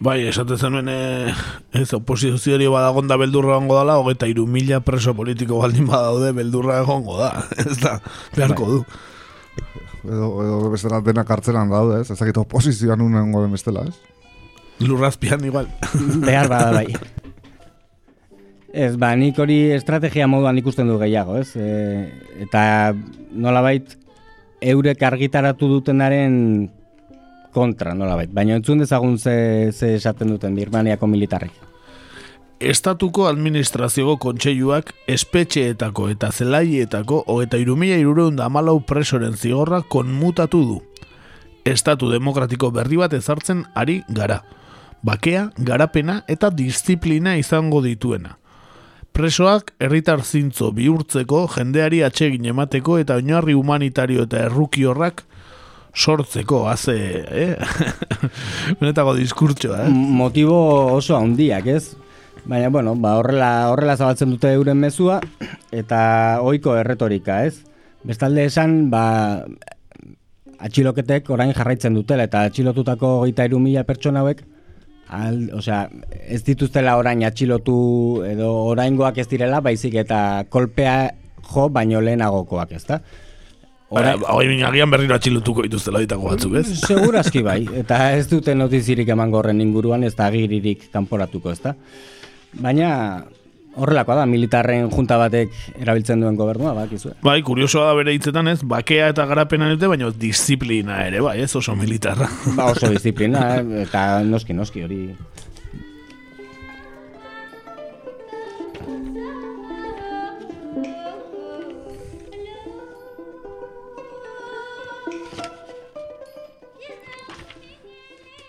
Bai, esaten zenuen eh, ez oposizioari badagonda beldurra egongo dala, hogeita iru mila preso politiko baldin badaude beldurra egongo da. Ez da, beharko du. Edo, edo bestela denak kartzelan daude, ez? Ezakit oposizioan unengo den bestela, ez? Lurrazpian igual. Behar bada bai. Ez, ba, nik hori estrategia moduan ikusten du gehiago, ez? E, eta nolabait eurek argitaratu dutenaren kontra, nolabait. Baina entzun dezagun ze, ze esaten duten Birmaniako militarrek. estatuko administrazioko kontseiluak espetxeetako eta zelaietako hogeta irumila irureun da amalau presoren zigorra konmutatu du. Estatu demokratiko berri bat ezartzen ari gara. Bakea, garapena eta disiplina izango dituena. Presoak herritar zintzo bihurtzeko, jendeari atsegin emateko eta oinarri humanitario eta erruki horrak sortzeko, haze, eh? Benetako diskurtsoa, eh? Motibo oso handiak, ez? Baina, bueno, ba, horrela, horrela zabaltzen dute euren mezua, eta ohiko erretorika, ez? Bestalde esan, ba, atxiloketek orain jarraitzen dutela, eta atxilotutako hogeita mila pertsona hauek, al, osea, ez dituztela orain atxilotu edo oraingoak ez direla, baizik eta kolpea jo baino lehenagokoak, ezta? Orain, hori agian berriro atxilotuko dituztela ditako batzuk, ez? Segurazki bai, eta ez dute notizirik emango horren inguruan, ez da agiririk kanporatuko, ezta? Baina horrelakoa da, militarren junta batek erabiltzen duen gobernua, bakizue. Bai, kuriosoa da bere hitzetan ez, bakea eta garapena dute, baina disiplina ere, bai, ez oso militarra. Ba, oso disiplina, eh, eta noski, noski, hori...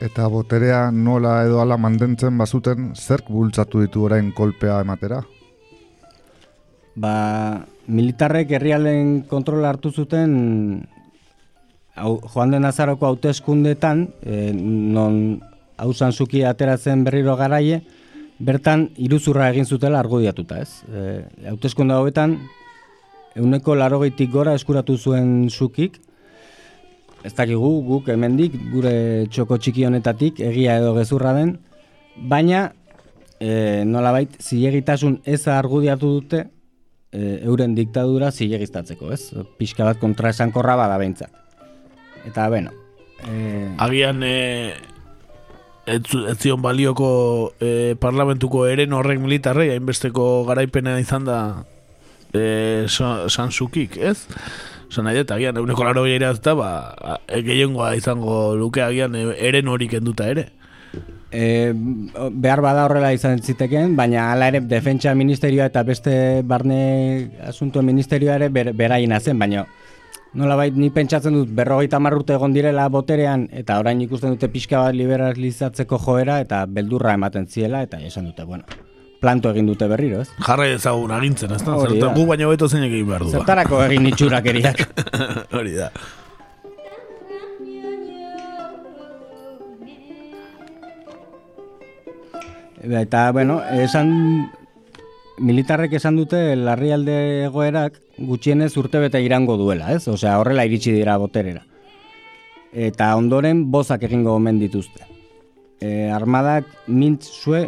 Eta boterea nola edo ala mantentzen bazuten, zerk bultzatu ditu orain kolpea ematera? Ba, militarrek herrialen kontrola hartu zuten hau, joan den azaroko hauteskundetan, e, non hausan zuki ateratzen berriro garaie, bertan iruzurra egin zutela argudiatuta, ez? E, hauteskunde hauetan, euneko larogeitik gora eskuratu zuen zukik, ez dakigu guk hemendik gure txoko txiki honetatik egia edo gezurra den, baina e, nolabait zilegitasun ez argudiatu dute e, euren diktadura zilegiztatzeko, ez? Pixka bat kontra esankorra bada behintzat. Eta, bueno... E, Agian, e, ez, zu- ez zion balioko e, parlamentuko eren horrek militarrei, hainbesteko garaipena izan da e, Sa- Sansukik, ez? Zan nahi dut, agian, eguneko laro gehiago eta, ba, e, gehiengoa izango luke agian e, eren hori kenduta ere. E, behar bada horrela izan zitekeen, baina hala ere defentsa ministerioa eta beste barne asuntuen ministerioa ere ber, beraina zen, baina nolabait ni pentsatzen dut berrogeita urte egon direla boterean eta orain ikusten dute pixka bat liberalizatzeko joera eta beldurra ematen ziela eta esan dute, bueno, planto egin dute berriro, ez? Jarra ezagun agintzen, ez da? Zertan gu baino beto zeinek egin behar du. ba. Zertarako egin itxurakeriak. Hori da. Eta, bueno, esan militarrek esan dute larrialde egoerak gutxienez urtebete irango duela, ez? Osea, horrela iritsi dira boterera. Eta ondoren bozak egingo omen dituzte. E, armadak mintz zue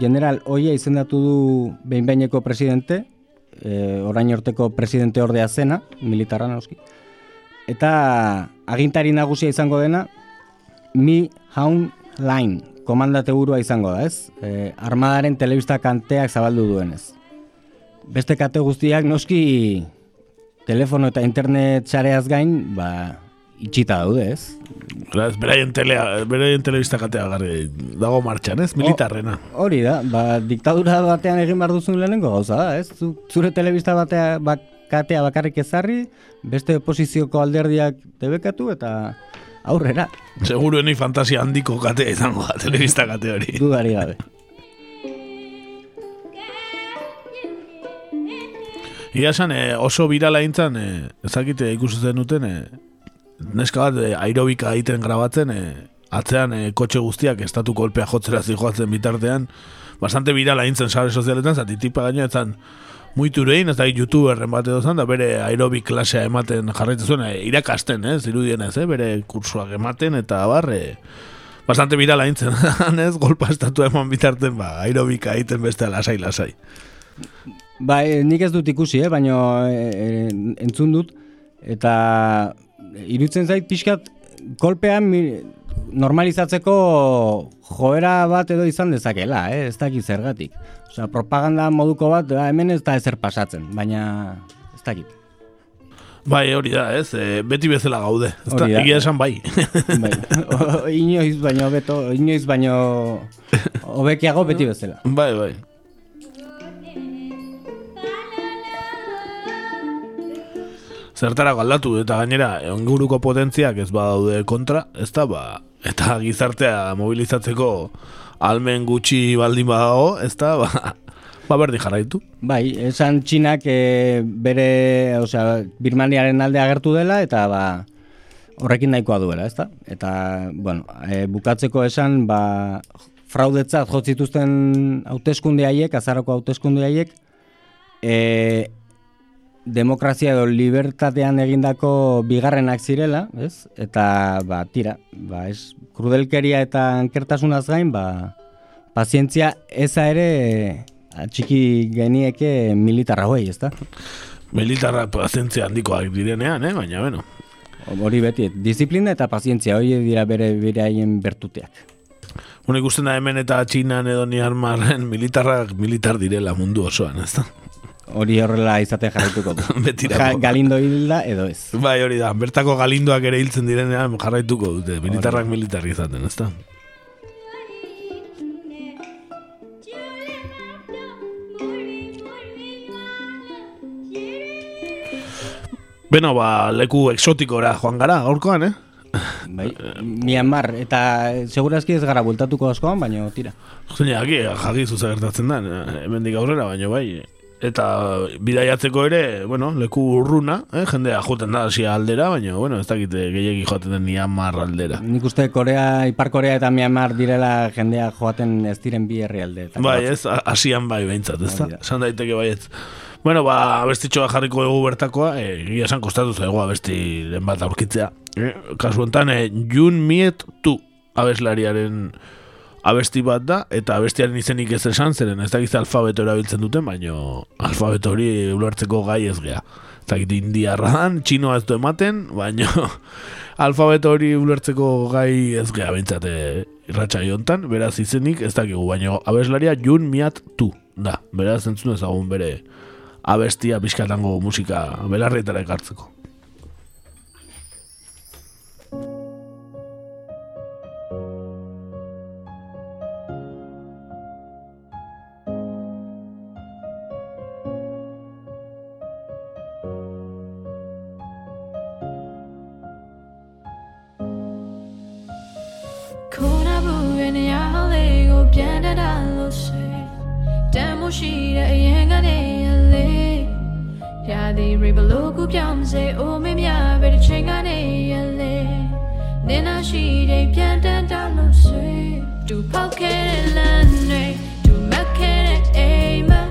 general oia izendatu du behin-behineko presidente, e, orain orteko presidente ordea zena, militarra noski. Eta agintari nagusia izango dena, Mi Haun Line, komandate burua izango da, ez? E, armadaren telebista kanteak zabaldu duenez. Beste kate guztiak noski telefono eta internet sareaz gain, ba, itxita daude, ez? Beraz, beraien, telea, beraien telebista garri dago martxan, ez? Militarrena. Hori da, ba, diktadura batean egin behar duzun lehenengo gauza da, ez? Zu- Zure telebista batea, bak, katea bakarrik ezarri, beste oposizioko alderdiak debekatu eta aurrera. Seguruen fantasia handiko katea izango da, telebista kate hori. Dudari gabe. Ia esan, eh, oso birala intzan, eh, ezakite ikusi zen duten, eh, neska bat eh, aerobika egiten grabatzen, eh, atzean eh, kotxe guztiak estatu kolpea jotzera zijoatzen bitartean, bastante birala intzen sare sozialetan, zati tipa gaino etzan muiturein, ez da youtuberren bat edo da bere aerobik klasea ematen jarraitzen zuen, eh, irakasten, eh, zirudienez, eh, bere kursuak ematen, eta bar, eh, bastante birala intzen, ez, golpa estatu eman bitarten, ba, aerobika egiten beste lasai-lasai. Ba, e, nik ez dut ikusi, eh, baino e, e, entzun dut, eta irutzen zait pixkat kolpean normalizatzeko joera bat edo izan dezakela, eh? ez dakit zergatik. Osea, propaganda moduko bat, ba, hemen ez da ezer pasatzen, baina ez dakit. Bai, hori da, ez, e, beti bezala gaude. Ez da, da. egia esan bai. bai. O, inoiz baino beto, inoiz baino hobekiago beti bezala. Bai, bai. Zertarako aldatu eta gainera inguruko potentziak ez badaude kontra, ez da, ba, eta gizartea mobilizatzeko almen gutxi baldin badago, ez da, ba, ba berdin jarraitu. Bai, esan txinak e, bere, osea, Birmaniaren alde agertu dela, eta ba, horrekin nahikoa duela, ezta? Eta, bueno, e, bukatzeko esan, ba, fraudetzat jotzituzten hauteskunde haiek, azaroko hauteskunde haiek, e, demokrazia edo libertatean egindako bigarrenak zirela, ez? Eta, ba, tira, ba, ez, krudelkeria eta ankertasunaz gain, ba, pazientzia eza ere txiki genieke militarra hoi, ezta? Militarra pazientzia handikoak direnean, eh? baina, bueno. Hori beti, disiplina eta pazientzia, hori dira bere beraien bertuteak. Bueno, ikusten da hemen eta Txinan edo Niarmarren militarrak militar direla mundu osoan, ez da? Hori horrela izaten jarraituko du. Betira. Ja, galindo hilda edo ez. Bai, hori da, bertako galindoak ere hiltzen direnean jarraituko dute, militarrak militar izaten, ez da? Beno, ba, leku exotikora joan gara, gaurkoan, eh? Bai, Myanmar, eta segurazki ez gara bultatuko askoan, baina tira. Zeina, aquí, jagi zuza gertatzen da, hemendik aurrera, baina bai. Eta bidaiatzeko ere, bueno, leku urruna, eh? jendea joten da hasia aldera, baina, bueno, ez dakite gehiagi joaten den Myanmar aldera. Nik uste Korea, Ipar Korea eta Myanmar direla jendea joaten ez diren bi herri alde. Bai, ez, hasian bai behintzat, ez da? Esan daiteke bai ez. Bueno, ba, abestitxoa jarriko dugu bertakoa, e, gila esan kostatu zaigu abestiren bat aurkitzea. E, kasu enten, e, Jun Miet Tu abeslariaren abesti bat da, eta abestiaren izenik ez esan, zeren ez dakiz alfabeto erabiltzen duten, baina alfabeto hori ulertzeko gai ez gea. Ez dakit indiarra dan, txinoa ez du ematen, baina alfabeto hori ulertzeko gai ez gea bintzate irratxa jontan, beraz izenik ez dakigu, baina abeslaria Jun Miat Tu da, beraz entzun ezagun bere abestia pixkatango musika belarrietara ekartzeko. တတလို့ရှိတမ်းမှုရှိတဲ့အရင်ကနေရလေရသည်ရေဘလို့ကူပြောင်းစေအိုမင်းများပဲတစ်ချိန်ကနေရလေနင်းနာရှိတဲ့ပြန်တန်တလို့ရှိသူပေါက်ခဲ့တဲ့လမ်းတွေသူမက်ခဲ့တဲ့အိမ်မှာ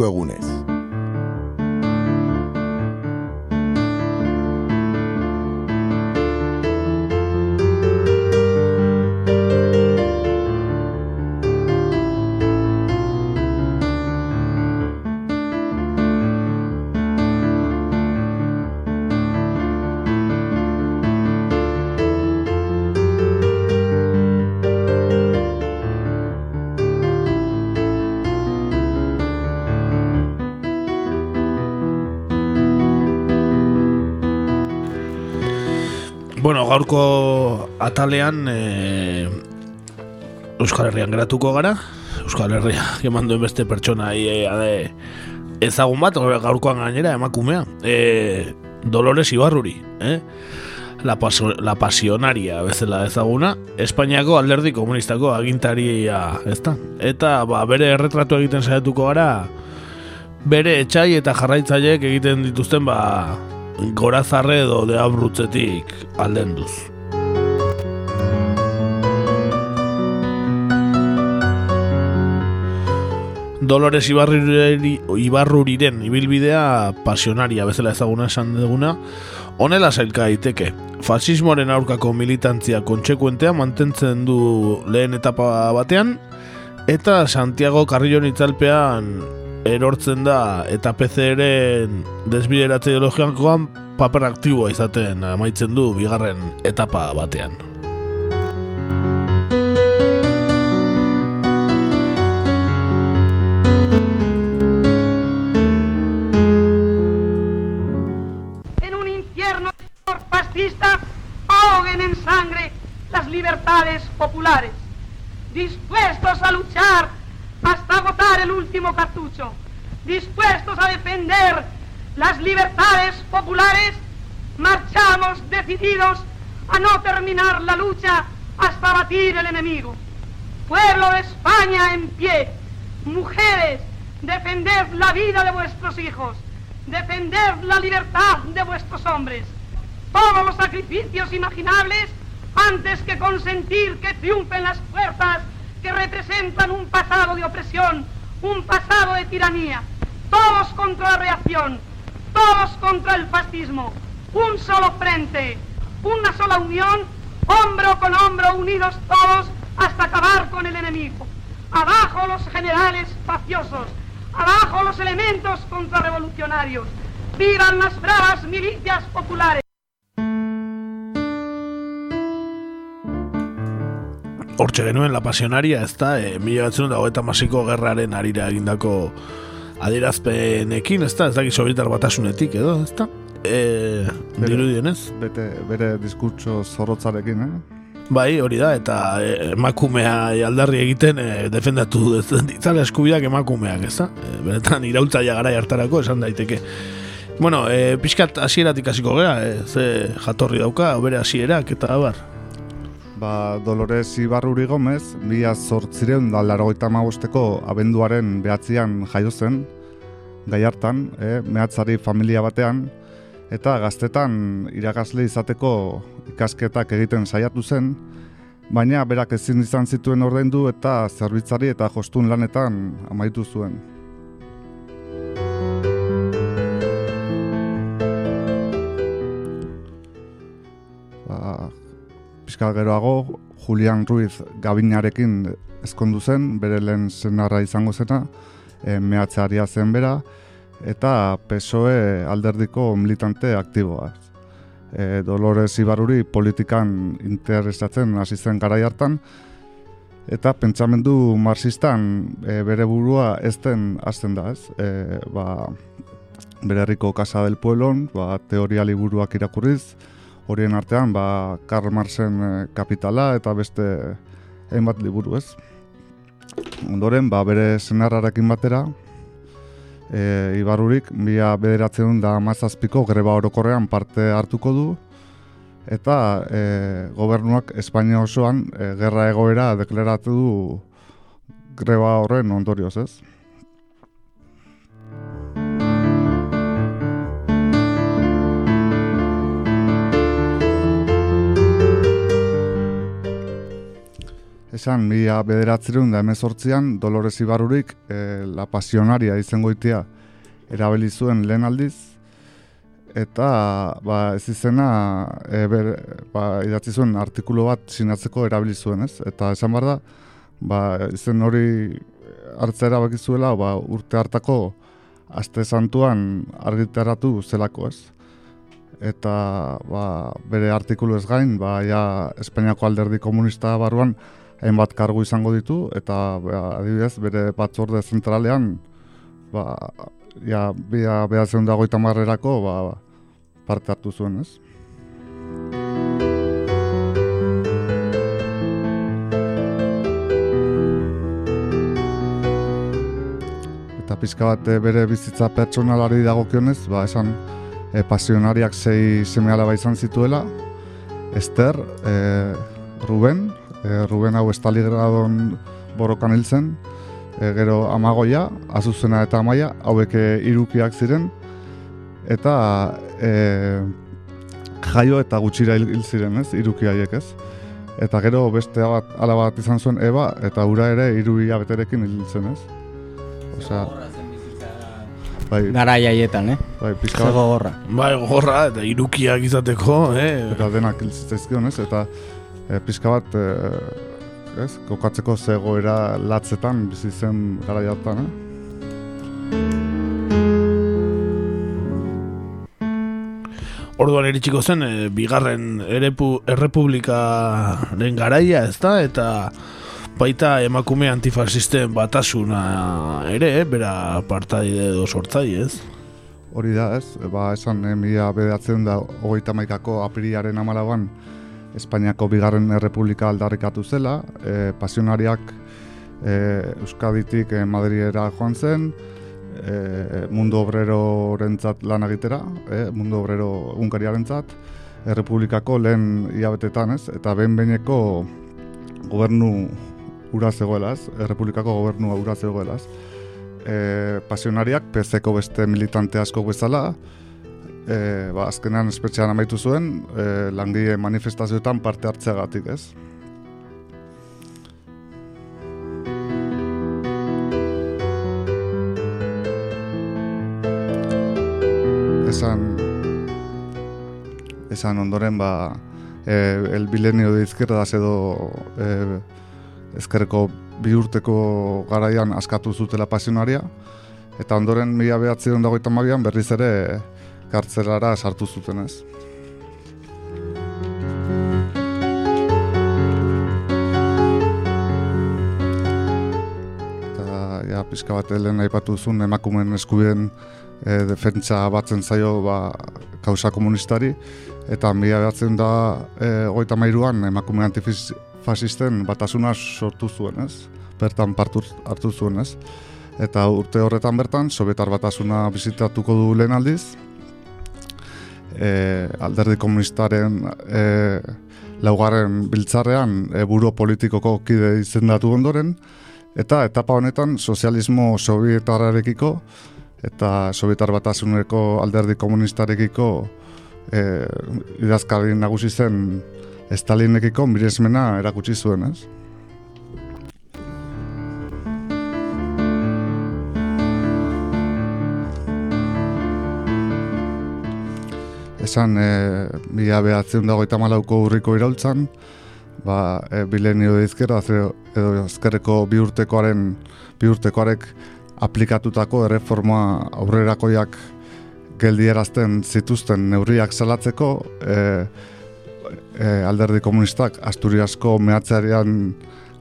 gaurko gaurko atalean e, Euskal Herrian geratuko gara. Euskal Herria eman duen beste pertsona e, ade, ezagun bat gaurkoan gainera emakumea. E, Dolores Ibarruri eh? la, paso, la pasionaria bezala ezaguna Espainiako alderdi komunistako agintaria ezta? Eta ba, bere erretratu egiten saiatuko gara bere etxai eta jarraitzaileek egiten dituzten ba, gorazarre edo de abrutzetik aldenduz. Dolores Ibarruri, Ibarruriren ibilbidea pasionaria bezala ezaguna esan duguna, honela zailka daiteke. Fasismoaren aurkako militantzia kontsekuentea mantentzen du lehen etapa batean, eta Santiago Carrillo itzalpean erortzen da eta PCR-en desbideratze ideologiakoan paper aktiboa izaten amaitzen du bigarren etapa batean. En un infierno fascista ahoguen en sangre las libertades populares, dispuestos a luchar hasta agotar el último cartucho, dispuestos a defender las libertades populares, marchamos decididos a no terminar la lucha hasta batir el enemigo. Pueblo de España en pie, mujeres, defended la vida de vuestros hijos, defended la libertad de vuestros hombres. Todos los sacrificios imaginables antes que consentir que triunfen las fuerzas que representan un pasado de opresión, un pasado de tiranía. Todos contra la reacción, todos contra el fascismo. Un solo frente, una sola unión, hombro con hombro, unidos todos hasta acabar con el enemigo. Abajo los generales faciosos, abajo los elementos contrarrevolucionarios. Vivan las bravas milicias populares. Hortxe genuen la pasionaria, ez da, e, mila batzen da masiko gerraren arira egindako adierazpenekin, ez da, ez da, sobietar batasunetik edo, ez da, e, dirudien ez? Bete, bere diskurtso zorrotzarekin, eh? Bai, hori da, eta e, emakumea aldarri egiten e, defendatu ditzala eskubiak emakumeak, ez da? E, benetan iraultzaia gara hartarako esan daiteke. Bueno, e, pixkat hasieratik hasiko gera, e, ze jatorri dauka, bere hasierak eta abar. Ba, Dolores Ibarruri Gomez, mila zortzireun da larogeita magosteko abenduaren behatzian jaio zen, gai hartan, eh, mehatzari familia batean, eta gaztetan irakasle izateko ikasketak egiten saiatu zen, baina berak ezin izan zituen ordaindu eta zerbitzari eta jostun lanetan amaitu zuen. Ba, pixka geroago, Julian Ruiz Gabinarekin ezkondu zen, bere lehen senarra izango zena, e, mehatzearia zen bera, eta PSOE alderdiko militante aktiboa. E, Dolores Ibaruri politikan interesatzen hasi zen garai hartan, eta pentsamendu marxistan e, bere burua ez den hasten da, ez? E, ba, bere herriko Casa del Pueblon, ba, teoria liburuak irakurriz, horien artean ba, Karl Marxen e, kapitala eta beste hainbat liburu ez. Ondoren, ba, bere senarrarekin batera, e, Ibarurik, bia bederatzen da mazazpiko greba orokorrean parte hartuko du, eta e, gobernuak Espainia osoan e, gerra egoera deklaratu du greba horren ondorioz ez. Esan mila bederatzeron da emezortzian Dolores Ibarrurik e, La Pasionaria izango itea erabili zuen lehen aldiz. Eta ba, ez izena e, ber, ba, idatzi zuen artikulu bat sinatzeko erabili zuen ez? Eta esan behar da ba, izen hori hartzea erabaki zuela ba, urte hartako aste santuan argitaratu zelako ez? Eta ba, bere artikulu ez gain, ba, ja, Espainiako alderdi komunista barruan hainbat kargu izango ditu, eta ba, adibidez, bere batzorde zentralean, ba, ja, bia behatzen dago itamarrerako, ba, parte hartu zuen, ez? Eta pizka bat eh, bere bizitza pertsonalari dagokionez, ba, esan e, pasionariak sei seme alaba izan zituela, Ester, e, Ruben, e, Ruben hau Stalinagradon borrokan hil zen, e, gero Amagoia, Azuzena eta Amaia, hauek e, irukiak ziren, eta e, jaio eta gutxira hil, ziren, ez, iruki haiek, ez. Eta gero beste bat, alaba bat izan zuen Eba, eta ura ere hiru hilabeterekin hil zen, ez. Osea, bai, Garai haietan, eh? bai, pizka gogorra. Bai, gogorra eta irukiak izateko, eh? Eta denak hil zitzaizkion, ez? Eta e, pizka bat, e, ez? Kokatzeko zegoera latzetan bizi zen gara hartan, eh? Orduan eritxiko zen, e, bigarren erepu, errepublikaren garaia, ez da? Eta baita emakume antifasisten batasuna ere, eh? bera partaide edo sortzai, ez? Hori da, ez? Ba, esan, e, mila bedatzen da hogeita maikako apiriaren amalauan Espainiako bigarren errepublika aldarrikatu zela, e, pasionariak e, Euskaditik e, Madriera joan zen, e, mundu obrerorentzat lan egitera, e, mundu obrero Ungariarentzat, errepublikako lehen hilabetetan, ez? Eta behin behineko gobernu ura zegoela, ez? Errepublikako gobernua ura zegoela, ez? E, pasionariak PZ-ko beste militante asko bezala, e, ba, azkenean espetxean amaitu zuen, e, langile manifestazioetan parte hartzeagatik, ez? Esan, esan ondoren, ba, e, el bilenio de izquierdas edo e, ezkerreko bi urteko garaian askatu zutela pasionaria, eta ondoren mila behatzen dagoita mabian berriz ere kartzelara sartu zuten ez. Eta, ja, pixka bat lehen aipatu zuen emakumeen eskubideen e, defentsa batzen zaio ba, kausa komunistari, eta mila behatzen da e, goita mairuan emakume antifasisten batasuna sortu zuen ez, bertan partu hartu zuen ez. Eta urte horretan bertan, Sobietar batasuna bizitatuko du lehen aldiz, e, alderdi komunistaren e, laugarren biltzarrean e, buro politikoko kide izendatu ondoren, eta etapa honetan sozialismo sovietararekiko eta sovietar batasuneko alderdi komunistarekiko e, idazkari nagusi zen Stalinekiko miresmena erakutsi zuen, ez? Esan, e, mila behatzen dago eta malauko urriko iraultzan, ba, e, bilenio izquierda, edo ezkerreko bi urtekoaren, bi urtekoarek aplikatutako erreforma aurrerakoiak geldierazten zituzten neurriak salatzeko, e, e, alderdi komunistak Asturiasko mehatzearen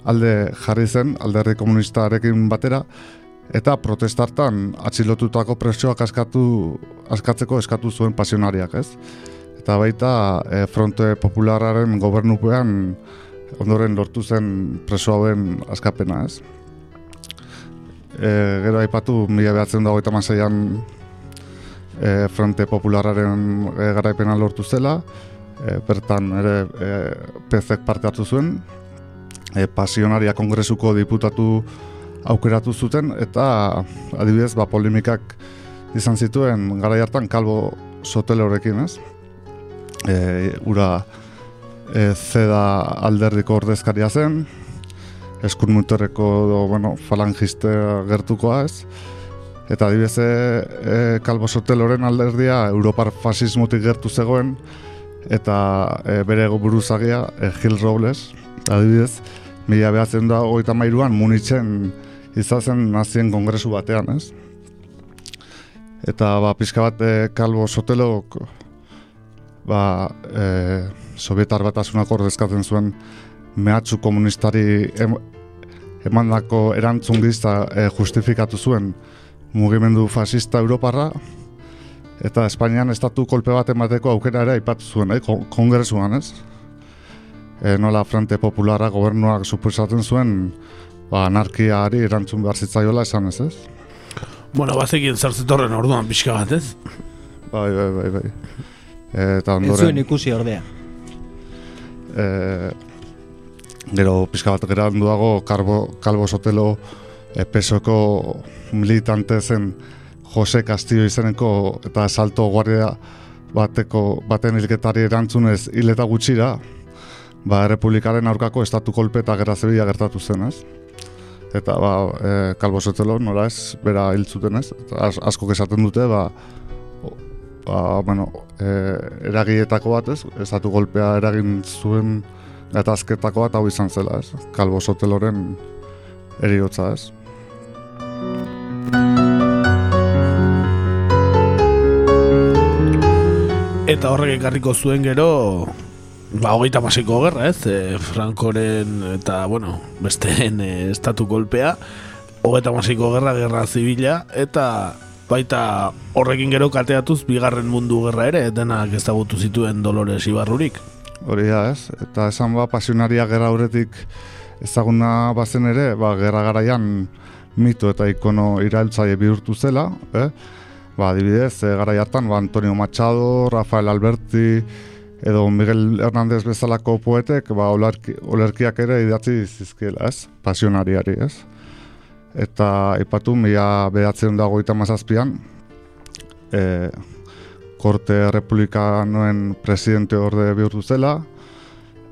alde jarri zen, alderdi komunistarekin batera, eta protestartan atxilotutako presioak askatu, askatzeko eskatu zuen pasionariak, ez? Eta baita e, Fronte Populararen gobernupean ondoren lortu zen preso hauen askapena, ez? E, gero aipatu mila behatzen dago eta masaian e, Fronte Populararen e, garaipena lortu zela, e, bertan ere e, PZek parte hartu zuen, e, pasionaria kongresuko diputatu aukeratu zuten eta adibidez ba polemikak izan zituen garai hartan Kalbo Sotelorekin, ez? E, ura e, zeda alderdiko ordezkaria zen eskurmuterreko edo, bueno, falangiste gertukoa ez. Eta adibidez, e, e, Kalbo Soteloren alderdia Europar fasismotik gertu zegoen, eta e, bere buruzagia e, Gil Robles, adibidez, mila behatzen da hogeita mairuan munitzen izazen nazien kongresu batean, ez? Eta ba, pixka bat e, Kalbo Sotelok ba, e, Sovietar batasunak ordezkatzen zuen mehatxu komunistari em, emandako erantzun gizta e, justifikatu zuen mugimendu fasista Europarra, eta Espainian estatu kolpe bat emateko aukera ere aipatu zuen, eh, kon- kongresuan, ez? E, nola Frente Populara gobernuak suposatzen zuen ba, anarkiari erantzun behar zitzaiola esan ez, ez? Bueno, bazekien zartzetorren orduan pixka bat, ez? Bai, bai, bai, bai. Eta Ez ondoren... zuen ikusi ordea. e, gero pixka bat geranduago Kalbo, Kalbo Sotelo e, pesoko militante zen Jose Castillo izeneko eta salto guardia bateko baten hilketari erantzunez hil eta gutxira ba, republikaren aurkako estatu kolpe eta gerra zebila gertatu zen, ez? Eta ba, e, Kalbo Sotelo nola ez, bera hil zuten, ez? Eta as, asko esaten dute, ba, ba, bueno, e, eragietako bat, ez? Estatu golpea eragin zuen gatazketako bat hau izan zela, ez? Kalbo Soteloren eriotza, ez? Eta horrek ekarriko zuen gero ba, hogeita masiko gerra, ez? E, Frankoren eta, bueno, besteen e, estatu kolpea hogeita masiko gerra, gerra zibila eta baita horrekin gero kateatuz bigarren mundu gerra ere denak ezagutu zituen Dolores Ibarrurik Hori da, ez? Eta esan ba, pasionaria gerra horretik ezaguna bazen ere, ba, gerra garaian mito eta ikono irailtzaile bihurtu zela, eh? Ba, adibidez, e, garai hartan, ba, Antonio Machado, Rafael Alberti, edo Miguel Hernández bezalako poetek, ba, olerki, olerkiak ere idatzi zizkiela, ez? Pasionariari, ez? Eta ipatu, mila behatzen dago eta mazazpian, e, Korte Republikanoen presidente orde bihurtu zela,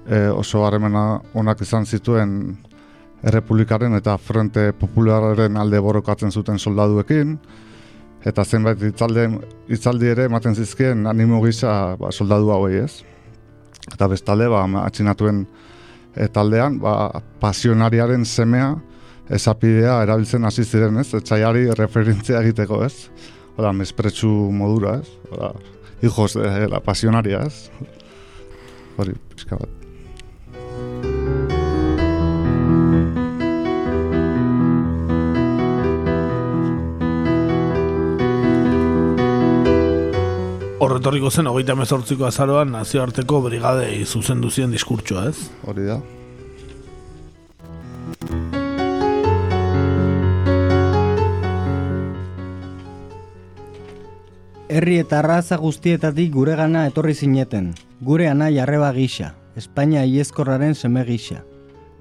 e, oso harremena onak izan zituen Errepublikaren eta Frente Populararen alde borrokatzen zuten soldaduekin, eta zenbait hitzalde, hitzaldi ere ematen zizkien animo gisa ba, soldadu hauei ez. Eta bestalde, ba, atxinatuen e, taldean, ba, pasionariaren semea esapidea erabiltzen hasi ziren ez, etxaiari referentzia egiteko ez. Hola, mespretsu modura ez. Hola, hijos de la pasionaria ez. Hori, pixka bat. Horretorriko zen hogeita mezortziko azaroan nazioarteko brigadei zuzendu zien diskurtsoa, ez? Hori da. Herri eta arraza guztietatik guregana etorri zineten, gure anai arreba gisa, Espainia iezkorraren seme gisa.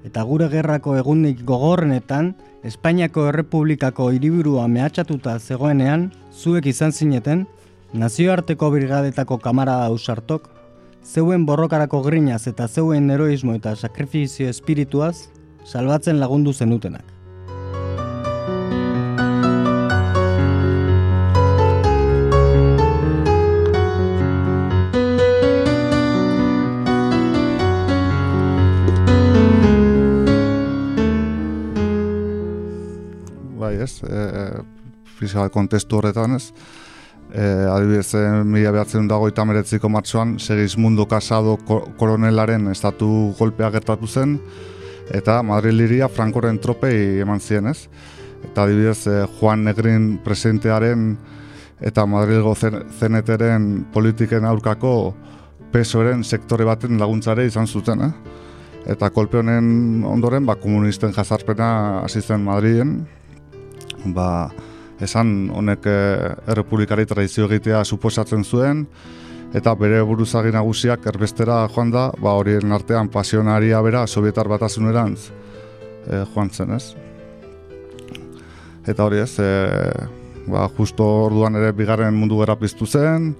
Eta gure gerrako egunik gogorrenetan, Espainiako Errepublikako hiriburua mehatxatuta zegoenean, zuek izan zineten, nazioarteko brigadetako kamarada ausartok, zeuen borrokarako grinaz eta zeuen heroismo eta sakrifizio espirituaz, salbatzen lagundu zenutenak. bai ez, e, fiskal kontestu horretan ez, e, adibidez, e, mila behatzen dago eta meretziko martxoan, Segismundo Casado ko- koronelaren estatu golpea gertatu zen, eta Madriliria Frankoren tropei eman zien ez. Eta adibidez, e, Juan Negrin presidentearen eta Madrilgo zen- zeneteren politiken aurkako pesoren sektore baten laguntzare izan zuten, eh? Eta kolpe honen ondoren, ba, komunisten jazarpena hasi zen Madriden, ba, esan honek e, errepublikari tradizio egitea suposatzen zuen, eta bere buruzagi nagusiak erbestera joan da, ba, horien artean pasionaria bera Sovietar batasunerantz e, joan zen, ez? Eta hori ez, e, ba, justo orduan ere bigarren mundu gerra piztu zen,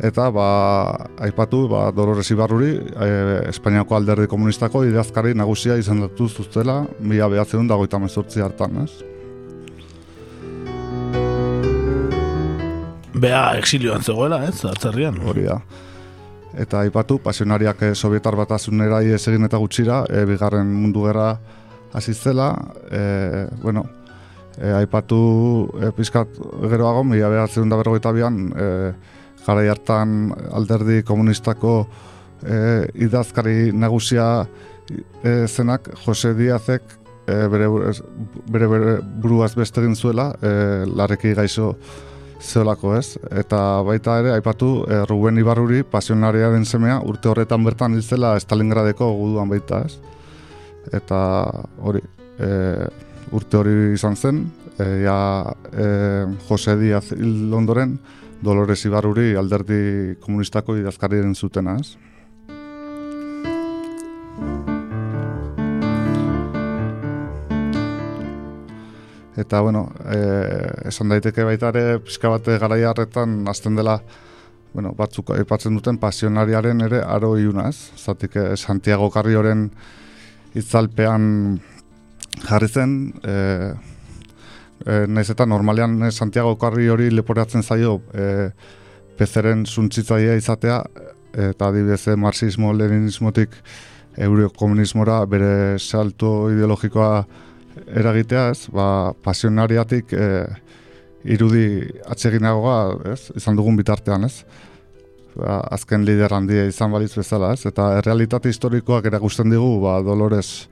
Eta ba, aipatu ba, Dolores Ibarruri, e, Espainiako alderdi komunistako idazkari nagusia izan datu zuztela, mila behatzen dagoita mezortzi hartan, ez? Bea exilioan zegoela, ez, atzerrian. Hori da. Eta aipatu, pasionariak eh, sovietar batasunera ies egin eta gutxira, e, bigarren mundu gerra hasi zela, e, bueno, e, aipatu e, pizkat geroago, mila behatzen da berrogeita bian, e, gara hartan alderdi komunistako e, idazkari nagusia e, zenak, Jose Diazek, e, bere, bere, bere buruaz beste egin zuela, e, larreki gaixo zeolako ez, eta baita ere, aipatu, e, Ruben Ibarruri, pasionaria den semea, urte horretan bertan izela Stalingradeko guduan baita ez. Eta hori, e, urte hori izan zen, e, ja, e, Jose Diaz hil ondoren, Dolores Ibarruri alderdi komunistako idazkari den zutena ez. Eta, bueno, e, esan daiteke baita ere, pixka bat garaia harretan, azten dela, bueno, batzuk aipatzen duten pasionariaren ere aro ez? Zatik, eh, Santiago Carrioren itzalpean jarri zen, e, e, naiz eta normalean Santiago Carriori leporatzen zaio e, pezeren suntzitzaia izatea, eta adibidez eh, marxismo-leninismotik eurokomunismora bere salto ideologikoa eragitea, ez? Ba, pasionariatik e, irudi atseginagoa, ez? Izan dugun bitartean, ez? Ba, azken lider handia izan balitz bezala, ez? Eta errealitate historikoak erakusten digu, ba, Dolores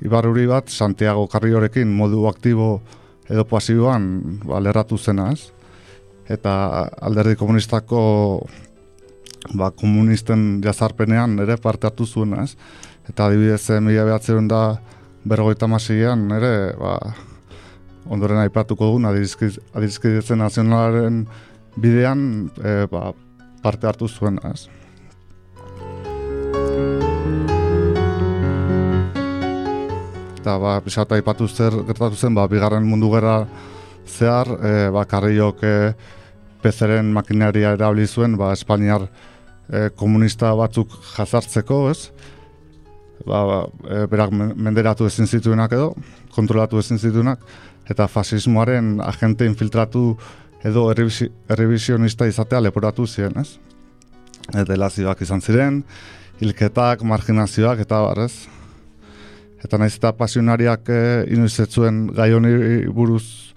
Ibarruri bat, Santiago Carriorekin modu aktibo edo pasiboan ba, lerratu zena, ez? Eta alderdi komunistako ba, komunisten jazarpenean ere parte hartu zuen, ez? Eta adibidez, mila behatzen da, berrogeita masian ere ba, ondoren aipatuko dugun adizkidetzen nazionalaren bidean e, ba, parte hartu zuen ez. Eta ba, pixata aipatu zer gertatu zen, ba, bigarren mundu gerra zehar, e, ba, karriok e, pezeren makinaria erabili zuen, ba, Espainiar e, komunista batzuk jazartzeko, ez? Ba, ba, e, berak menderatu ezin zituenak edo, kontrolatu ezin zituenak, eta fasismoaren agente infiltratu edo errevisionista izatea leporatu ziren, ez? Eta elazioak izan ziren, hilketak, marginazioak eta barrez. Eta naiz eta pasionariak e, inoizetzuen gai honi buruz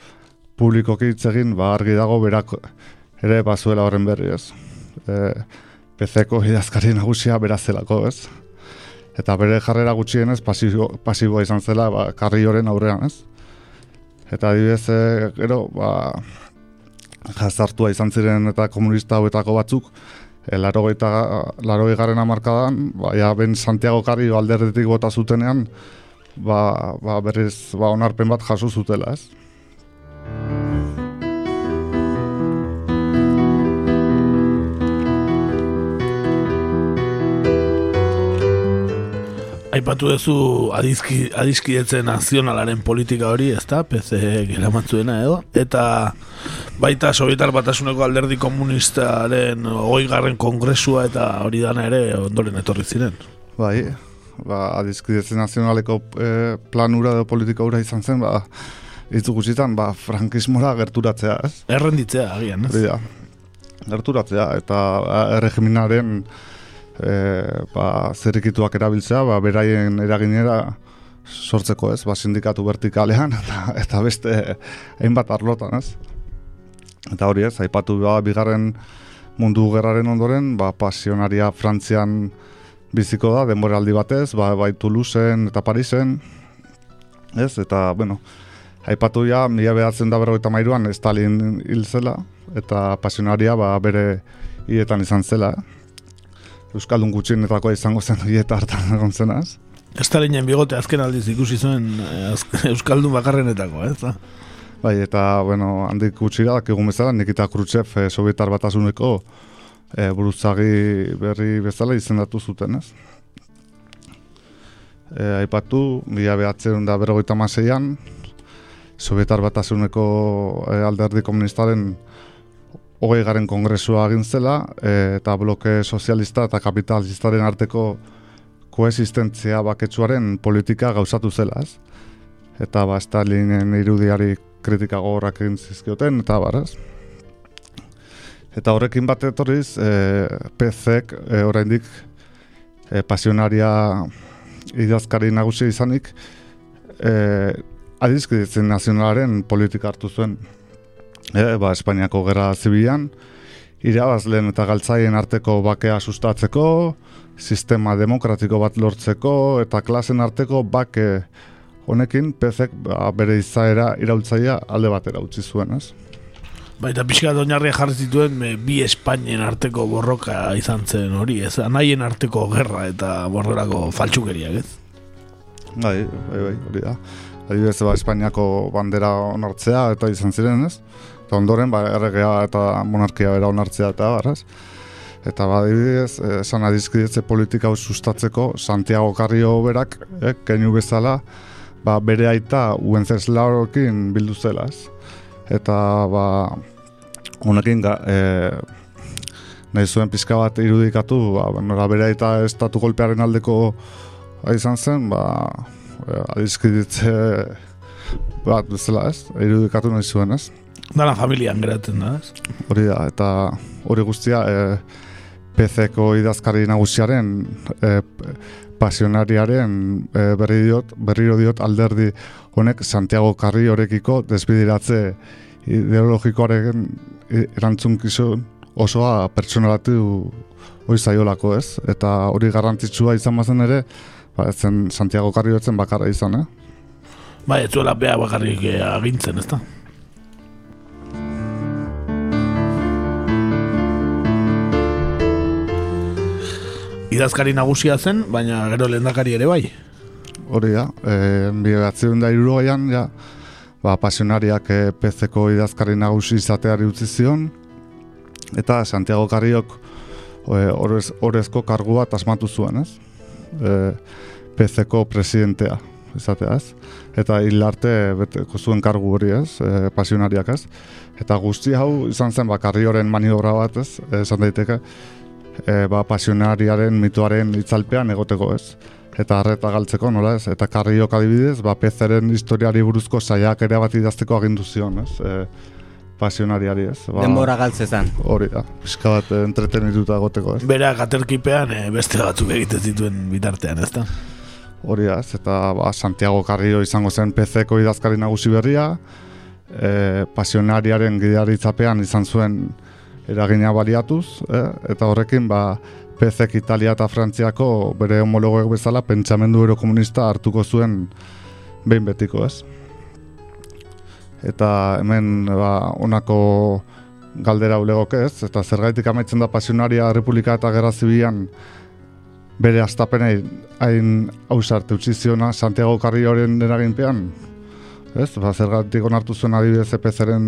publikoki hitz egin, ba, argi dago berak ere bazuela horren berri, ez? E, Pezeko idazkari nagusia berazelako, ez? Eta bere jarrera gutxienez pasibo, pasiboa izan zela ba, karrioren aurrean, ez? Eta adibidez, e, gero, ba, jazartua izan ziren eta komunista hauetako batzuk, e, laro garen amarkadan, ba, ja, ben Santiago Carrio alderdetik bota zutenean, ba, ba, berriz ba, onarpen bat jaso zutela, ez? Aipatu duzu adizki, adizkidetzen nazionalaren politika hori, ez da, PC geramatzuena edo, eta baita Sovietar Batasuneko alderdi komunistaren hoi garren kongresua eta hori dana ere ondoren etorri ziren. Bai, ba, adizkidetzen nazionaleko e, planura edo politika hura izan zen, ba, itzu gutxitan, ba, frankismora gerturatzea, ez? Errenditzea, agian, ez? Ja, gerturatzea, eta erregiminaren e, ba, zerrikituak erabiltzea, ba, beraien eraginera sortzeko ez, ba, sindikatu vertikalean eta, eta beste hainbat arlotan ez. Eta hori ez, aipatu ba, bigarren mundu gerraren ondoren, ba, pasionaria Frantzian biziko da, denboraldi batez, ba, bai Toulouseen eta Parisen, ez, eta, bueno, aipatu ja, mila behatzen da berroita mairuan, Stalin hil zela, eta pasionaria, ba, bere hietan izan zela, Euskaldun gutxienetako izango zen eta hartan egon zenaz. Estalinen bigote azken aldiz ikusi zuen eh, Euskaldun bakarrenetako, ez Bai, eta, bueno, handik gutxira, egun bezala, Nikita Khrushchev e, Sovietar batasuneko e, buruzagi berri bezala izendatu zuten, ez? E, aipatu, bila behatzen da berrogeita maseian, Sovietar batasuneko e, alderdi komunistaren hogei garen kongresua egin zela, e, eta bloke sozialista eta kapitalistaren arteko koexistentzia baketsuaren politika gauzatu zela, ez? Eta ba, Stalinen irudiari kritika gogorrak egin zizkioten, eta baraz. Eta horrekin bat etorriz, e, PZek e, oraindik e, pasionaria idazkari nagusi izanik, e, adizkiditzen nazionalaren politika hartu zuen. E, ba, Espainiako gerra zibilan, irabazleen eta galtzaien arteko bakea sustatzeko, sistema demokratiko bat lortzeko, eta klasen arteko bake honekin, pezek ba, bere izaera iraultzaia alde batera utzi zuen, ez? Baita pixka doinarria jarri zituen e, bi Espainien arteko borroka izan zen hori, ez? Anaien arteko gerra eta borrerako faltsukeriak, ez? Bai, bai, bai, hori da. Adibidez, ba, Espainiako bandera onartzea eta izan ziren, ez? Eta ondoren, ba, erregea eta monarkia bera onartzea eta barraz. Eta ba, adibidez, eh, esan adizkidetze politika hau sustatzeko, Santiago Carrio berak, eh, keinu bezala, ba, bere aita Uenceslarokin bildu zela, ez? Eta, ba, honekin, ga, e, nahi zuen pizka bat irudikatu, ba, nora bere aita estatu golpearen aldeko izan zen, ba, e, adizkidetze bat bezala, ez? Irudikatu nahi zuen, ez? Dana familian geratzen da, ez? Hori da, eta hori guztia e, PC-ko idazkari nagusiaren e, pasionariaren e, berri diot, berriro diot alderdi honek Santiago Carri horekiko desbidiratze ideologikoaren erantzunkizun osoa pertsonalatu hori zaiolako ez, eta hori garrantzitsua izan bazen ere, ba, zen Santiago Carri bakarra izan, eh? Bai, ez zuela bea bakarrik eh, agintzen, ez da? Idazkari nagusia zen, baina gero lehendakari ere bai. Hori da, e, bi da irurogeian, ja, ba, pasionariak e, PC-ko idazkari nagusi izateari utzi zion, eta Santiago Carriok e, orez, orezko kargua tasmatu zuen, ez? E, PC-ko presidentea, izatea, ez? Eta hil arte beteko zuen kargu hori, ez? E, pasionariak, ez? Eta guzti hau izan zen, ba, Carrioren maniobra bat, ez? Esan daiteke, e, ba, pasionariaren mituaren itzalpean egoteko ez. Eta harreta galtzeko, nola ez? Eta karriok adibidez, ba, pezeren historiari buruzko saiak ere bat idazteko agindu zion, ez? E, pasionariari ez. Ba, Denbora galtzezan. Hori da, pixka bat entretenituta egoteko ez. Bera gaterkipean e, beste batzuk egiten zituen bitartean, ez da? Hori da, eta ba, Santiago Carrillo izango zen PC-ko idazkari nagusi berria, e, pasionariaren gidaritzapean izan zuen eragina baliatuz, eh? eta horrekin ba, PZek Italia eta Frantziako bere homologoek bezala pentsamendu erokomunista hartuko zuen behin betiko, ez? Eta hemen ba, onako galdera ulegok ez, eta zergaitik amaitzen da pasionaria Republika eta Gerra Zibian bere astapenei hain hausarte utzi ziona Santiago Carrioren eraginpean, ez? Ba, zergatik onartu zuen adibidez EPZ-ren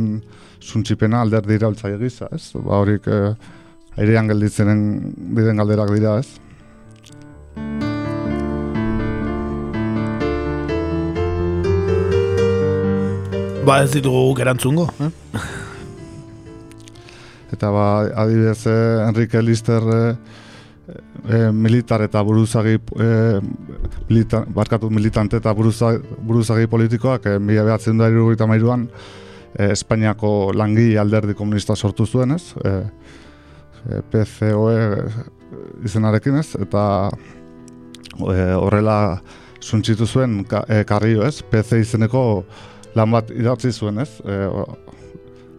suntxipena alderdi iraultza egiza, ez? Ba, horik eh, airean gelditzenen biden galderak dira, ez? Ba, ez ditugu guk erantzungo, eh? Eta ba, adibidez, eh, Enrique Lister eh, eh, militar eta buruzagi eh, milita, barkatu militante eta buruzagi, buruzagi politikoak eh, mila behatzen da irugaita mairuan eh, Espainiako langile alderdi komunista sortu zuen ez? Eh, eh, PCOE izenarekin ez? Eta eh, horrela suntxitu zuen ka, eh, karrio ez? PC izeneko lan bat idatzi zuen ez? Eh,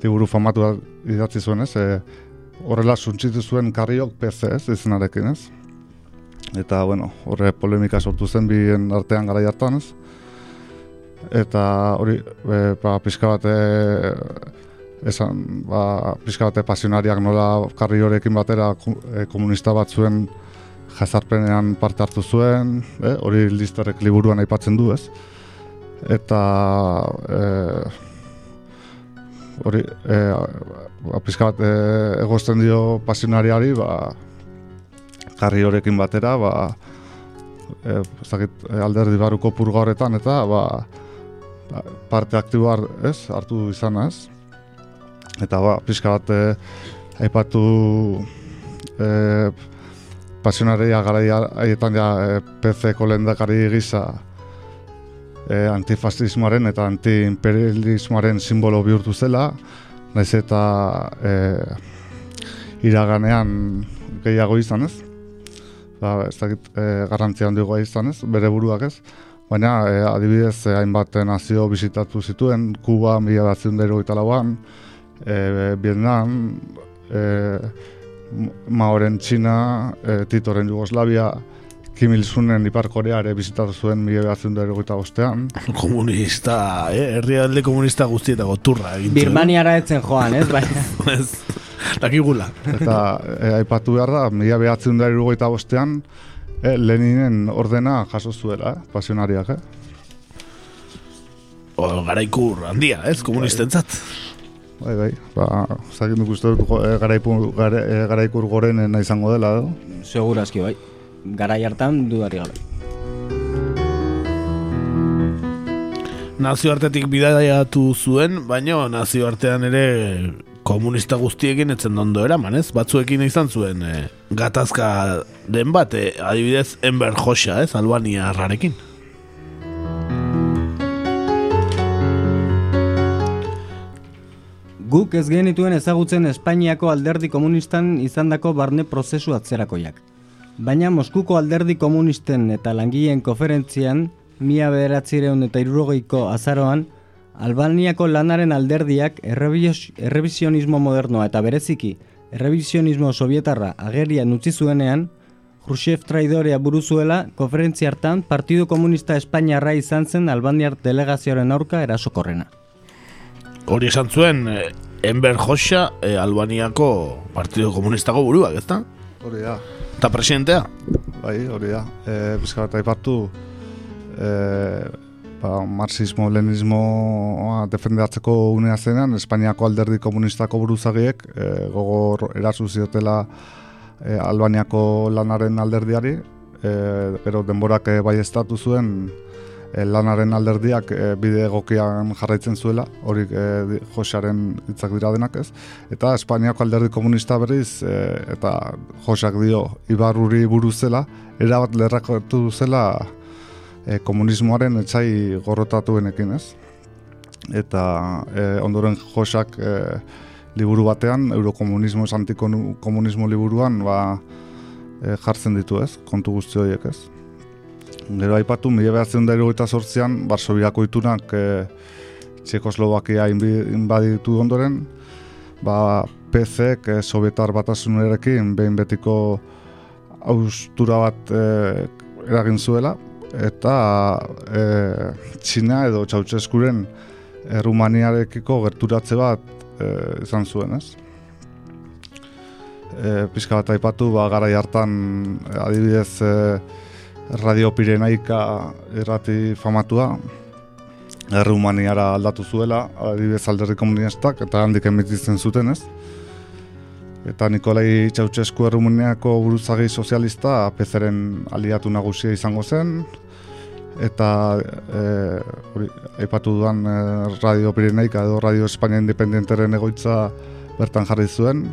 liburu famatu idatzi zuen ez? Eh, horrela suntxitu zuen karriok PC ez izenarekin ez? Eta bueno, horre polemika sortu zen bien artean gara hartan ez? Eta hori e, ba, pixka bate esan, ba, pixka bate pasionariak nola karri horrekin batera e, komunista bat zuen jazarpenean parte hartu zuen, e, hori listarek liburuan aipatzen du ez? Eta e, hori e, ba, pixka bat e, egozten dio pasionariari ba, karri horrekin batera ba, e, zakit, alderdi baruko purga horretan eta ba, parte aktiboa ez, hartu izan ez? Eta ba, pixka bat e, aipatu e, pasionaria garaia haietan ja e, PC-ko gisa e, antifascismoaren eta antiimperialismoaren simbolo bihurtu zela, naiz eta e, iraganean gehiago izan ez. Ba, ez dakit e, garrantzia handiagoa izan ez, bere buruak ez. Baina e, adibidez e, hainbat nazio bisitatu zituen, Kuba, mila batzen dero lauan, e, Vietnam, e, Maoren Txina, e, Titoren Jugoslavia, Kim Il-sunen Ipar Korea ere bizitatu zuen mila bostean. Komunista, eh? herrialde komunista guztietako turra egin zuen. Birmaniara etzen joan, ez? Baina. Ez, dakigula. Eta e, aipatu behar da, mila behatzen bostean, e, Leninen ordena jaso zuela, eh? pasionariak, eh? O, garaikur handia, ez, komunistentzat. Bai, bai, ba, zakin duk uste dut go- e, garaipu, gara, e, garaikur gorenena izango dela, edo? Segurazki, bai. Garai hartan dudari gabe. Nazioartetik bidaiatu zuen, baina nazioartean ere komunista guztiekin etzen ondo eraman, ez? Batzuekin izan zuen e, gatazka den bat, e, adibidez Enver Hoxha, ez? Albania rarekin. Guk ez genituen ezagutzen Espainiako alderdi komunistan izandako barne prozesu atzerakoiak. Baina Moskuko alderdi komunisten eta langileen konferentzian, mila bederatzireun eta irurogeiko azaroan, Albaniako lanaren alderdiak errevisionismo modernoa eta bereziki errevisionismo sovietarra agerian utzi zuenean, Khrushchev traidorea buruzuela, konferentzia hartan Partido Komunista Espainiarra izan zen Albaniar delegazioaren aurka erasokorrena. Hori esan zuen e, Enver Hoxha e, Albaniako Partido Komunistako buruak, ezta? Hori da. Eta presidentea? Bai, hori da. E, Bizka bat aipatu, e, ba, marxismo-leninismoa defendatzeko unea zenean, Espainiako alderdi komunistako buruzagiek e, gogor erazu ziotela e, Albaniako lanaren alderdiari, e, gero denborak e, bai estatu zuen lanaren alderdiak e, bide egokian jarraitzen zuela, hori e, di- Josaren hitzak dira denak ez, eta Espainiako alderdi komunista berriz, e, eta Josak dio Ibarruri buruz zela, erabat lerrakatu zela e, komunismoaren etxai gorrotatuenekin ez. Eta e, ondoren Josak e, liburu batean, Eurokomunismo antikomunismo liburuan, ba, e, jartzen ditu ez, kontu guzti horiek ez. Gero aipatu, mila behatzen da sortzean, Barsobiako itunak e, Txekoslovakia inbi- inbaditu ondoren, ba, PCek e, Sovietar batasunarekin behin betiko austura bat e, eragin zuela, eta e, Txina edo Txautxeskuren e, Rumaniarekiko gerturatze bat e, izan zuen, ez? E, pixka bat aipatu, ba, garai hartan adibidez e, Radio Pirenaika errati famatua, Errumaniara aldatu zuela, adibidez alderdi komunistak, eta handik emititzen zuten, ez? Eta Nikolai Txautxesku Errumaniako buruzagi sozialista pezeren aliatu nagusia izango zen, eta e, hori, aipatu dudan e, Radio Pirenaika edo Radio Espainia Independenteren egoitza bertan jarri zuen,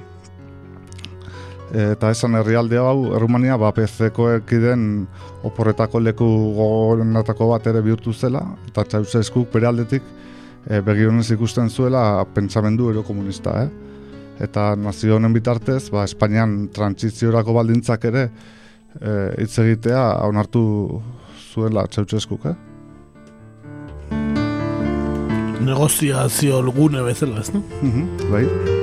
eta esan herrialde hau, Errumania, ba, PZ-ko ekiden oporretako leku gogorenatako bat ere bihurtu zela, eta Ceausescuk bere aldetik e, begionez ikusten zuela pentsamendu erokomunista, eh? Eta nazio honen bitartez, ba, Espainian trantsiziorako baldintzak ere e, hitz egitea onartu zuela Ceausescuk, eh? Negoziazio gune bezala, ez, no? Mhm, bai.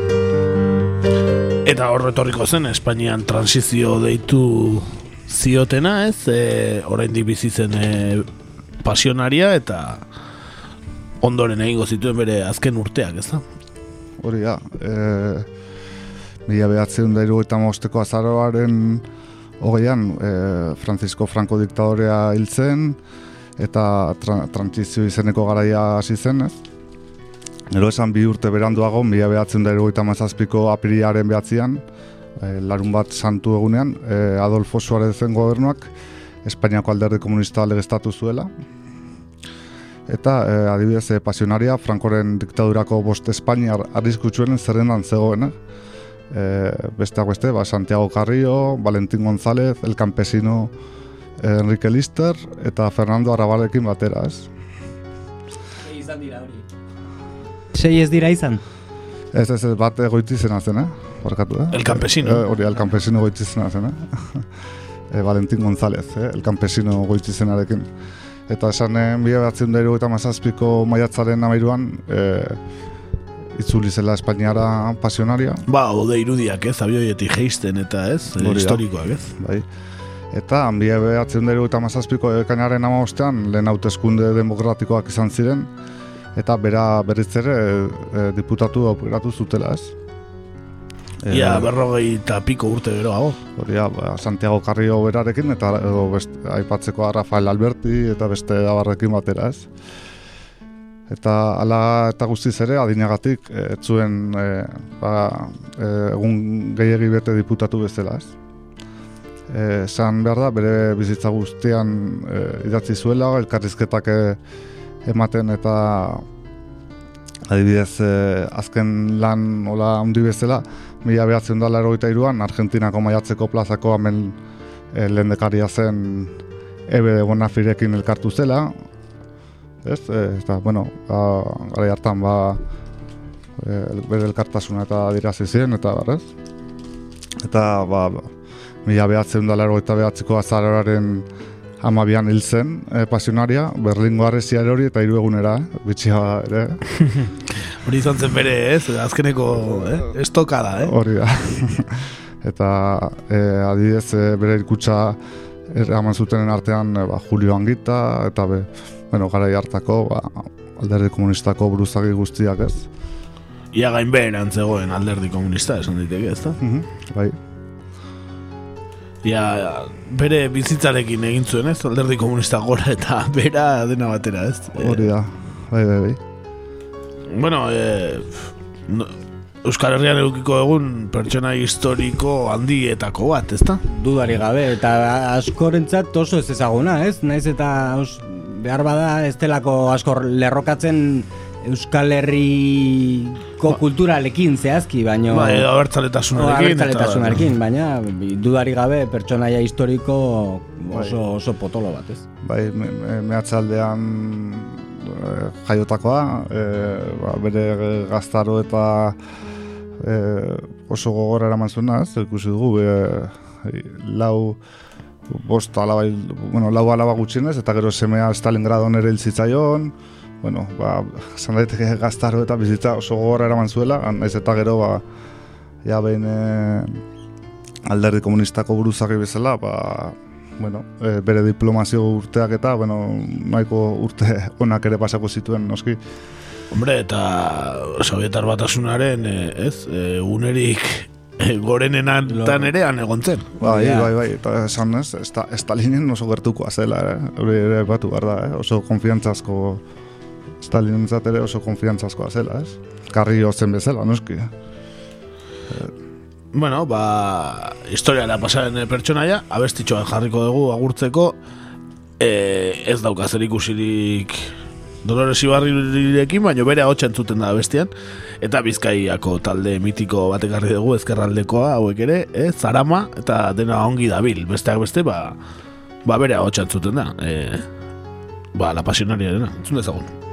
Eta hor etorriko zen, Espainian transizio deitu ziotena, ez? E, oraindik bizi zen e, pasionaria eta ondoren egingo zituen bere azken urteak, ez da? Hori da, e, mila behatzen da irugaita mosteko azaroaren hogeian e, Francisco Franco diktadorea hil zen eta tra, trantzizio izeneko garaia hasi zen, ez? Gero esan bi urte beranduago, mila behatzen da irugaita mazazpiko apiriaren behatzean, e, larun bat santu egunean, e, Adolfo Suarez zen gobernuak Espainiako alderdi komunista legeztatu zuela. Eta e, adibidez e, pasionaria Frankoren diktadurako bost Espainiar arriskutsuen zerrendan zegoen. E, besteak beste, ba, Santiago Carrillo, Valentín González, El Campesino, Enrique Lister eta Fernando Arrabalekin batera, ez? izan dira hori. Sei ez dira izan? Ez, ez, ez, bat goitizena zen, eh? Barkatu, eh? El Campesino. Eh, Hori, El Campesino goitizena zen, eh? e, Valentín González, eh? El Campesino goitizenarekin. Eta esan eh, mila behatzen dairu eta mazazpiko maiatzaren amairuan eh, itzuli zela Espainiara pasionaria. Ba, ode irudiak ez, abioietik geisten eta ez, Hori da. historikoak ez. Bai. Eta mila behatzen dairu eta mazazpiko ekainaren amabostean lehen hauteskunde demokratikoak izan ziren eta bera berriz ere e, diputatu aukeratu zutela ez. Ia, berrogei eta piko urte geroago. Hori ba, Santiago Carrillo berarekin eta edo best, aipatzeko Rafael Alberti eta beste abarrekin batera ez. Eta hala eta guztiz ere adinagatik eh, ez zuen e, ba, e, egun gehiegi bete diputatu bezala ez. Eh, Esan behar da, bere bizitza guztian e, idatzi zuela, elkarrizketak e, ematen eta adibidez eh, azken lan hola handi bezala, mila behatzen da larogeita iruan, Argentinako maiatzeko plazako hemen e, lehendekaria zen Ebe Bonafirekin elkartu zela, ez, e, eta, bueno, ba, gara hartan, ba, e, bere elkartasuna eta adirazi ziren, eta, bar, ez? Eta, ba, mila behatzen da larogeita behatzeko azararen amabian hil zen e, pasionaria, Berlingo arrezia hori eta hiru egunera, eh? bitxia ere. Hori izan zen bere ez, azkeneko eh? estokada, eh? Hori da. eta e, adibidez e, bere ikutsa eraman zutenen artean e, ba, Julio Angita eta be, bueno, garai hartako ba, alderdi komunistako buruzagi guztiak ez. Ia gainbeheran zegoen alderdi komunista, esan diteke, ez da? Bai. Ia, bere bizitzarekin egin zuen, ez? Alderdi komunista gora eta bera dena batera, ez? Hori da, bai, bai, bai. Bueno, e, no, Euskal Herrian edukiko egun pertsona historiko handietako bat, ezta? Dudari gabe, eta askorentzat oso ez ezaguna, ez? Naiz eta os, behar bada ez delako asko lerrokatzen Euskal Herriko kulturalekin zehazki, baino... Ba, edo abertzaletasunarekin. eta- Abertzaletasunarekin, baina dudari gabe pertsonaia historiko oso, oso potolo bat, ez? Bai, me, me, mehatzaldean eh, jaiotakoa, eh, ba, bere gaztaro eta eh, oso gogorra eraman zuena, ez, ikusi dugu, eh, lau bost alaba, bueno, lau alaba gutxienez, eta gero semea Stalingradon ere hil zitzaion, bueno, ba, esan daiteke gaztaro eta bizitza oso gogorra eraman zuela, naiz eta gero, ba, ja behin eh, alderdi komunistako buruzagi bezala, ba, bueno, e, bere diplomazio urteak eta, bueno, nahiko urte onak ere pasako zituen, noski. Hombre, eta Sovietar batasunaren, eh, ez, e, unerik e, gorenenan tan ere han egon zen. Bai, bai, bai, eta esan ez, Stalinen oso gertukoa zela, eh? hori ere batu behar da, eh? oso konfiantzazko, Stalinen ere oso konfiantzazkoa zela, ez? Karri zen bezala, noski. Bueno, ba, historiara pasaren eh, pertsonaia, abestitxoa jarriko dugu agurtzeko, e, ez dauka zer ikusirik Dolores Ibarrirekin, baina bere hau entzuten da bestian, eta bizkaiako talde mitiko batekarri dugu ezkerraldekoa hauek ere, e, zarama, eta dena ongi dabil, besteak beste, ba, ba bere hau entzuten da, e, ba, la pasionaria dena, entzun dezagun.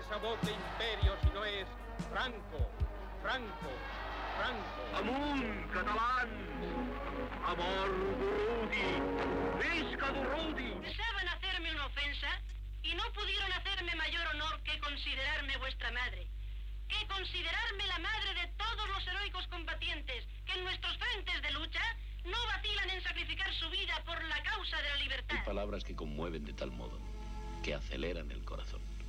Esa voz de imperio si no es Franco, Franco, Franco. Amunt, catalans! Amor Durruti! Visca Durruti! Deseaban hacerme una ofensa y no pudieron hacerme mayor honor que considerarme vuestra madre. Que considerarme la madre de todos los heroicos combatientes que en nuestros frentes de lucha no vacilan en sacrificar su vida por la causa de la libertad. Hay palabras que conmueven de tal modo que aceleran el corazón.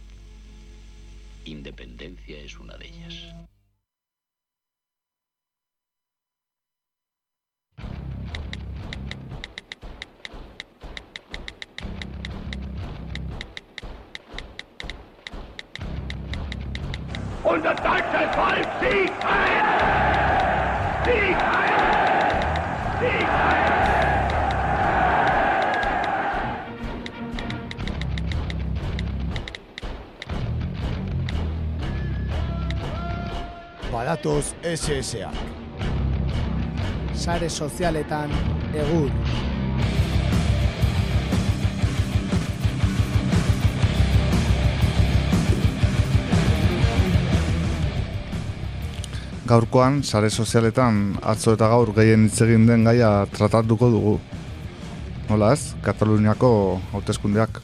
Independencia es una de ellas. Unser deutsches Volk siegt ein! Siegt ein! Siegt ein! Badatoz SSA. Sare sozialetan egur. Gaurkoan, sare sozialetan atzo eta gaur gehien hitz egin den gaia tratatuko dugu. Nola ez? Kataluniako hauteskundeak.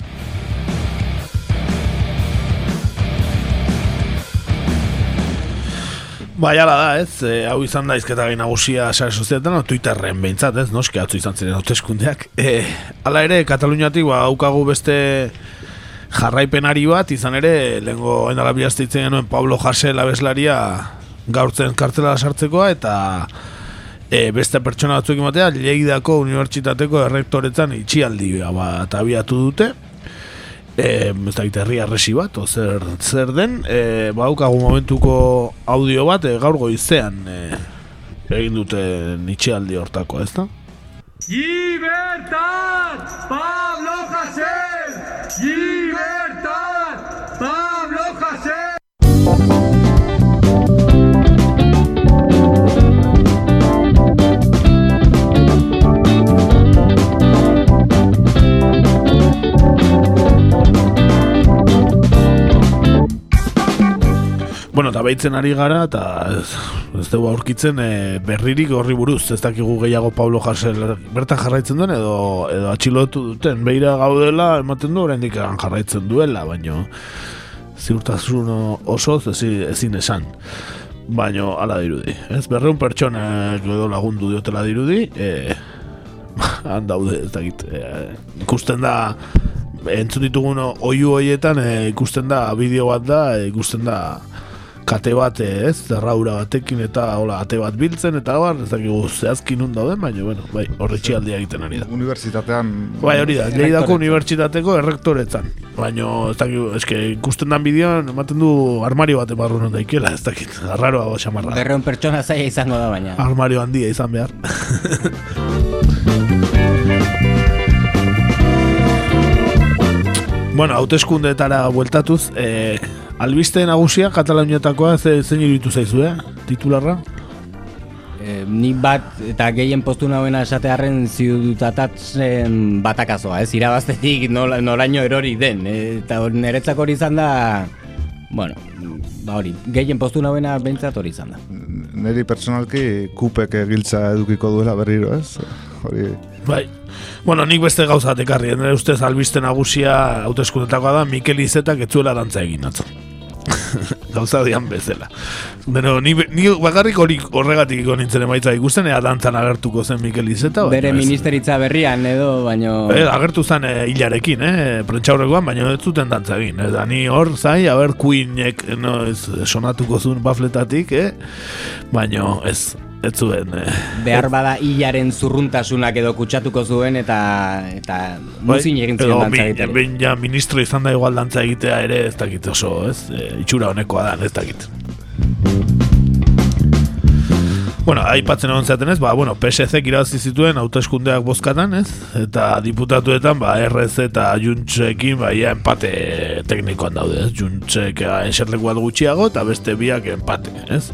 Bai, ala da, ez, e, hau izan da izketa gai nagusia sare sozialetan, no, Twitterren behintzat, ez, noski atzu izan ziren hauteskundeak. E, ala ere, Kataluniatik, ba, haukagu beste jarraipenari bat, izan ere, lehenko endala bihaztitzen genuen Pablo Jasel abeslaria gaurtzen kartela sartzekoa, eta e, beste pertsona batzuk ematea, Lleidako Unibertsitateko errektoretzan itxialdi bat abiatu dute, e, ez da herri arresi bat, o zer, den, e, baukagu momentuko audio bat, e, gaur goizean e, egin dute itxialdi hortako, ez da? ¡Libertad! ¡Pablo Hasél! Bueno, eta behitzen ari gara, eta ez, ez dugu aurkitzen e, berririk horri buruz, ez dakigu gehiago Pablo Jasel bertan jarraitzen duen, edo, edo atxilotu duten, beira gaudela, ematen du, oraindik jarraitzen duela, baino ziurtasun oso ezin, ezin esan. Baino, ala dirudi. Ez berreun pertsonak edo lagundu diotela dirudi, e, han daude, ez dakit, e, ikusten da, entzun ditugun oiu hoietan e, ikusten da bideo bat da, ikusten da kate bat ez, zerraura batekin eta hola, ate bat biltzen eta bar, ez dakigu zehazki nun dauden, baina bueno, bai, horre txialdia egiten ari da. Unibertsitatean... Bai, hori da, Lleidako unibertsitateko errektoretzan. Baina, ez dakigu, eske ikusten dan bideoan, ematen du armario bat emarru non daikela, ez dakit, arraroa bo xamarra. Berreun pertsona zaila izango da baina. Armario handia izan behar. bueno, hauteskundeetara bueltatuz, eh, albiste nagusia Kataluniatakoa ze zein iruditu zaizu, eh? Titularra? E, ni bat eta gehien postu nauena esatearren ziudutatatzen batakazoa, ez? Irabaztetik nola, noraino erori den. E, eta niretzako hori izan da, bueno, ba hori, gehien postu nauena behintzat hori izan da. Neri personalki kupek egiltza edukiko duela berriro, ez? Hori... Bai. Bueno, nik beste gauza bat ekarri, nire ustez albiste nagusia hauteskundetakoa da Mikel Izetak etzuela dantza egin atzo. gauza dian bezala. Beno, ni, ni bakarrik hori horregatik iko nintzen emaitza ikusten, ea dantzan agertuko zen Mikel Izeta. Bere ministeritza berrian edo, baino... Eh, agertu zen e, hilarekin, eh, prentxaurrekoan, baina ez zuten dantza egin. Eta ni hor zai, haber Queenek no, ez, sonatuko zuen bafletatik, eh? baina ez, ez zuen. Eh, Behar bada hilaren zurruntasunak edo kutsatuko zuen eta eta muzin egin Bai, zion dantza egiteko. behin ja ministro izan da igual dantza egitea ere ez dakit oso, ez? E, itxura honekoa da, ez dakit. Bueno, aipatzen egon zaten ez, ba, bueno, PSC irabazi zituen hauteskundeak bozkatan, ez? Eta diputatuetan, ba, RZ eta Juntzekin, ba, ia empate teknikoan daude, ez? Juntzek eserleku bat gutxiago, eta beste biak empate, ez?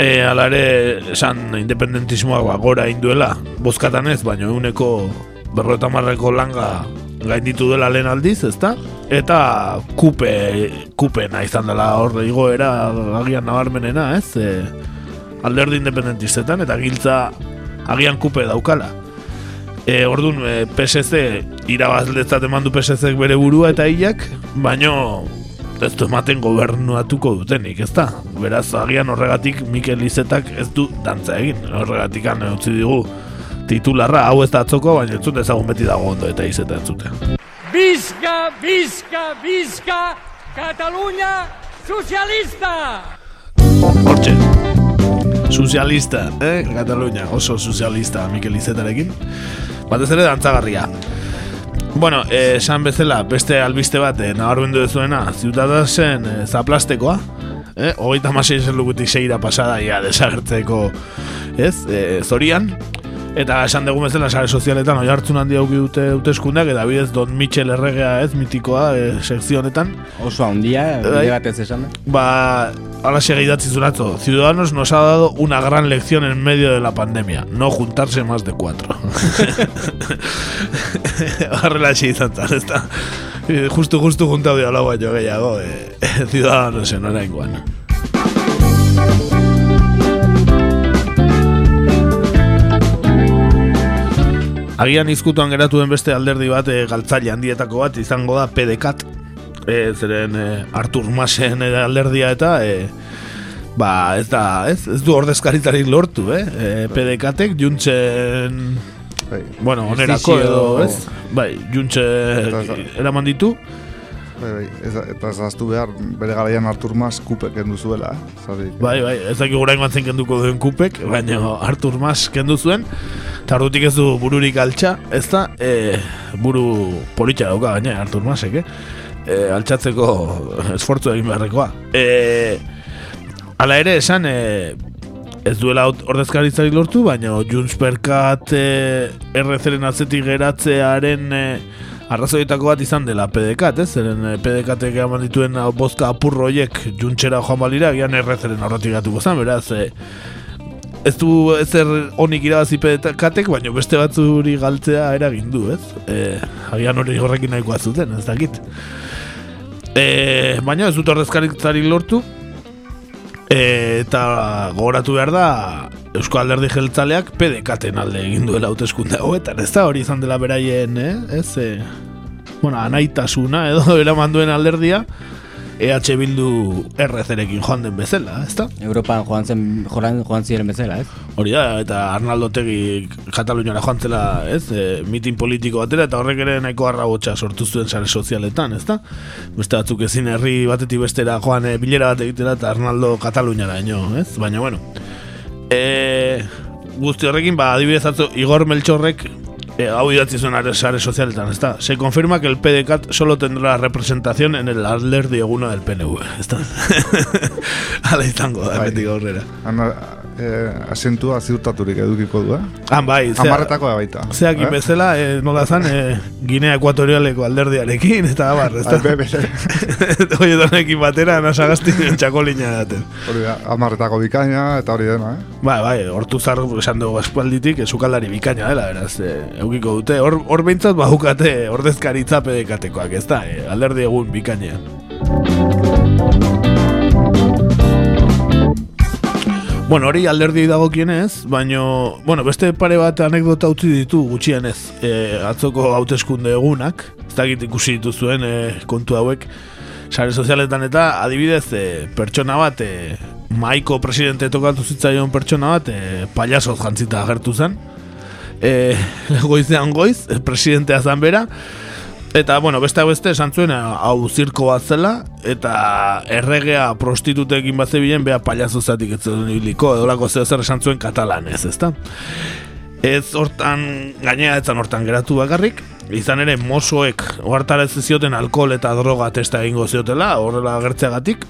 E, ala ere, esan independentismoa ba, gora induela, bozkatan ez, baina eguneko berroeta marreko langa gainditu dela lehen aldiz, ezta? Eta kupe, kupena izan dela hor igoera agian nabarmenena, ez? E, alderdi independentistetan, eta giltza agian kupe daukala. E, orduan, e, PSC irabazletzat eman du PSC bere burua eta hilak, baino ez du ematen gobernuatuko dutenik, ez da? Beraz, agian horregatik Mikel Izetak ez du dantza egin, horregatik utzi digu titularra, hau ez da atzoko, baina ez zut ezagun beti dago ondo eta Izeta entzutea. Visca, visca, visca, Catalunya socialista! Hortxe, sozialista, eh? Katalunia, oso sozialista Mikel Izetarekin. Batez ere dantzagarria. Bueno, eh, esan bezala, beste albiste bat, eh, nabarmendu dezuena, ziutadazen eh, zaplastekoa, eh? Hogeita masei zen lukutik seira pasada, ia, desagertzeko, ez, eh, zorian, Eta esan dugu bezala sare sozialetan oi hartzun handi auki dute uteskundak eta bidez Don Michel erregea ez mitikoa e, sekzio honetan. Oso handia, Bai. bide batez esan. Ba, ala idatzi zuratzo. Ciudadanos nos ha dado una gran lección en medio de la pandemia. No juntarse más de cuatro. Horrela izan zan, ez da. Justu, justu juntau dio lau baino gehiago. E, Ciudadanosen oraingoan. Agian izkutuan geratu den beste alderdi bat e, galtzaile handietako bat izango da PDKat e, zeren e, Artur Masen e, alderdia eta e, ba ez da ez, ez du ordezkaritarik lortu eh? e, PDKatek juntzen bueno, onerako edo ez? bai, juntxe eraman ditu Bai, ez, eta ez aztu behar bere garaian Artur Mas kupek kendu zuela, eh? Zarik, Bai, bai, ez dakik gurain zen kenduko duen kupek, baina Artur Mas kendu zuen, eta ardutik ez du bururik altxa, ez da, e, buru politxa dauka gaina Artur Masek, eh? E, altxatzeko esfortzu egin beharrekoa. E, ala ere, esan, e, ez duela ordezkaritzari lortu, baina Junsperkat e, RZ-ren atzetik geratzearen... E, arrazoietako bat izan dela PDK, ez? Zeren eh, PDK eman dituen eh, bozka apurroiek juntxera joan balira, gian errezeren aurretik gatuko zen, beraz, e, ez du ezer onik irabazi PDK, baina beste batzuri galtzea eragin du, ez? E, agian hori horrekin nahikoa zuten, ez dakit. E, baina ez dut ordezkaritzari lortu, eta gogoratu behar da Eusko Alderdi Jeltzaleak pedekaten alde egin duela hauteskunde hauetan, ez da hori izan dela beraien, eh? ez, eh? bueno, anaitasuna edo eraman duen alderdia, EH Bildu RZ-ekin joan den bezala, ez da? Europan joan, zen, joan, joan ziren bezala, ez? Hori da, eta Arnaldo Tegi Kataluniara joan zela, ez? E, mitin politiko batera, eta horrek ere nahiko arrabotsa sortu zuen sare sozialetan, ez da? Beste batzuk ezin herri batetik bestera joan e, bilera bat egitera, eta Arnaldo Kataluniara ino, ez? Baina, bueno, e, guzti horrekin, ba, adibidez atzo, Igor Melchorrek e, hau idatzi zuen sare sozialetan, ezta? Se confirma que el PDCAT solo tendrá representación en el alderdi eguna del PNV, ezta? Hala izango da, bai. aurrera. Ana, eh, asentua ziurtaturik edukiko du, eh? Han bai, zea, Amarretako da baita. Zeak eh? bezala, eh, nola zan, eh, Ginea Ekuatorialeko alderdiarekin, eta abar, ez da? Hoi edonekin batera, nasagazti txakolina daten. Hori da, amarretako bikaina, eta hori dena, eh? Bai, bai, hortu zar esan dugu espalditik, esukaldari bikaina dela, beraz, eh, eukiko dute. Hor, hor behintzat bahukate ordezkaritza pedekatekoak, ez da, eh, alderdi egun bikainean. Bueno, hori alderdi dagokienez, baino, bueno, beste pare bat anekdota utzi ditu gutxienez e, atzoko hauteskunde egunak, ez dakit ikusi dituzuen e, kontu hauek, sare sozialetan eta adibidez e, pertsona bat, e, maiko presidente tokatu zitzaion pertsona bat, e, jantzita agertu zen, e, goizean goiz, e, presidentea zan bera, Eta, bueno, beste beste esan zuen, hau zirko bat zela, eta erregea prostitutekin bat zebilen, beha paliazo zatik ez zuen ibiliko, edolako zeo zer esan zuen katalanez, ezta? Ez hortan, gainera etzan hortan geratu bakarrik, izan ere mosoek ez zioten alkohol eta droga testa egingo ziotela, horrela gertzeagatik,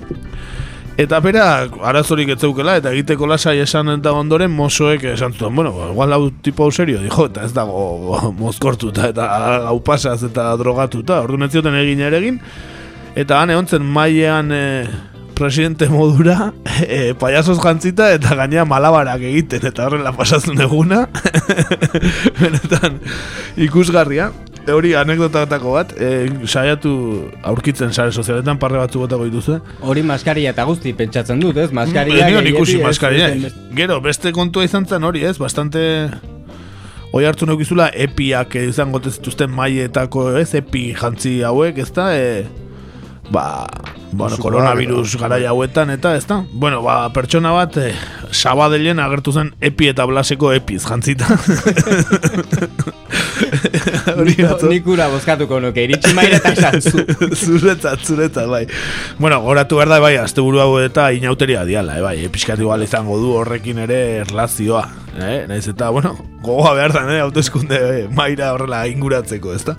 Eta bera, arazorik ez zeukela, eta egiteko lasai esan eta ondoren mozoek esan zuen, bueno, igual hau tipo serio, dijo, eta ez dago mozkortuta, eta hau pasaz eta drogatuta, ordu netzioten egin ere egin, eta han egon mailean e, presidente modura, e, payasos jantzita eta gainea malabarak egiten, eta horrela pasatzen eguna. Benetan, ikusgarria. Hori anekdotatako bat, e, saiatu aurkitzen sare sozialetan parre batzu botako dituzue. Hori maskaria eta guzti pentsatzen dut, ez? Maskaria gehiegi ikusi maskaria. beste- Gero, beste kontua izan zen hori, ez? Bastante... Hoi hartu neukizula epiak izango zituzten maietako, ez? Epi jantzi hauek, ez da? E, ba, bueno, Oso koronavirus garai hauetan, eta ez da? Bueno, ba, pertsona bat, e, sabadelen agertu zen epi eta blaseko epiz jantzita. Hori. Nik ura bozkatuko nuke, iritsi maire eta esan zu. zuretzat, zuretzat, bai. Bueno, goratu behar da, bai, azte buru hau eta inauteria diala, eh, bai, episkat igual izango du horrekin ere erlazioa, eh, naiz eta, bueno, gogoa behar da, eh, autoeskunde eh, maira horrela inguratzeko, ezta?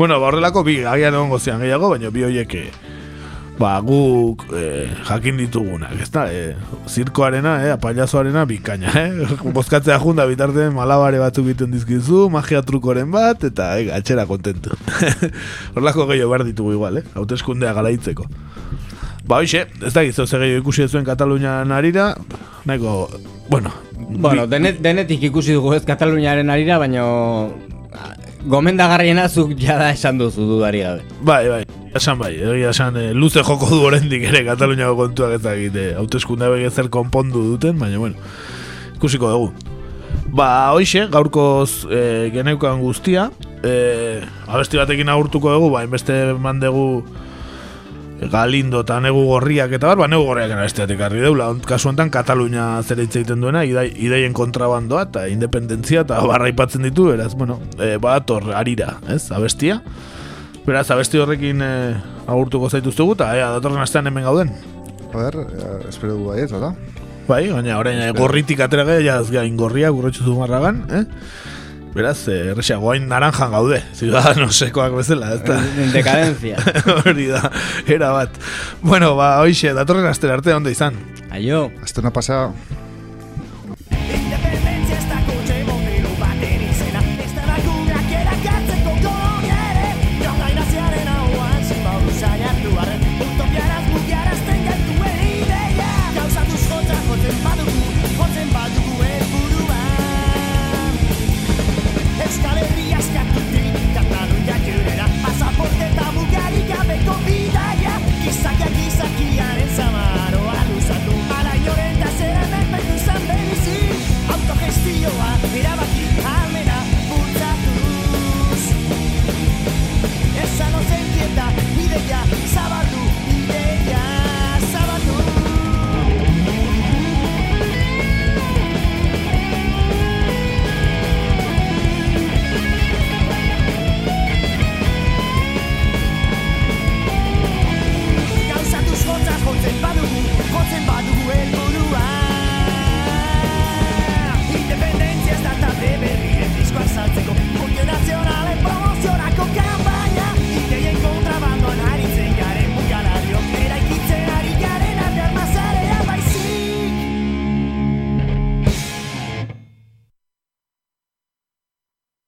Bueno, ba, horrelako bi, agian egon gozian gehiago, baina bi horiek, eh, ba, guk eh, jakin ditugunak, ezta? Eh, zirkoarena, eh, pailazoarena bikaina, eh? Bozkatzea junda bitarte malabare batzuk egiten dizkizu, magia trukoren bat, eta eh, atxera kontentu. Horlako gehiago behar ditugu igual, eh? Hauteskundea galaitzeko. Ba, hoxe, ez da gizu, gehiago ikusi zuen Katalunian arira, nahiko, bueno, Bueno, denet, denetik ikusi dugu ez Kataluniaren arira, baina gomendagarriena zuk jada esan duzu dudari gabe. Bai, bai, esan bai, egia esan eh, luze joko du oraindik ere Kataluniako kontuak ez dakit, eh, hauteskunde ezer konpondu duten, baina bueno, ikusiko dugu. Ba, hoxe, gaurkoz e, geneukan guztia, e, abesti batekin agurtuko dugu, ba, inbeste mandegu Galindo eta gorriak eta bar, ba, negu gorriak abestiatik harri deula. Kasu honetan, Katalunia zer hitz egiten duena, idai, ideien kontrabandoa eta independentzia eta barra aipatzen ditu, beraz, bueno, e, badator arira, ez, abestia. Beraz, abesti horrekin e, agurtuko zaituztugu eta ea, datorren astean hemen gauden. A ber, eh, espero du baiet? Bai, baina orain gorritik atera gara, jaz gain gorriak urretxu zu eh? Beraz, eh, errexea, guain naranjan gaude, ziudadanosekoak bezala, ez da? En decadencia. Hori da, era bat. Bueno, ba, hoxe, datorren astera arte ondo izan. Aio. Astena pasa.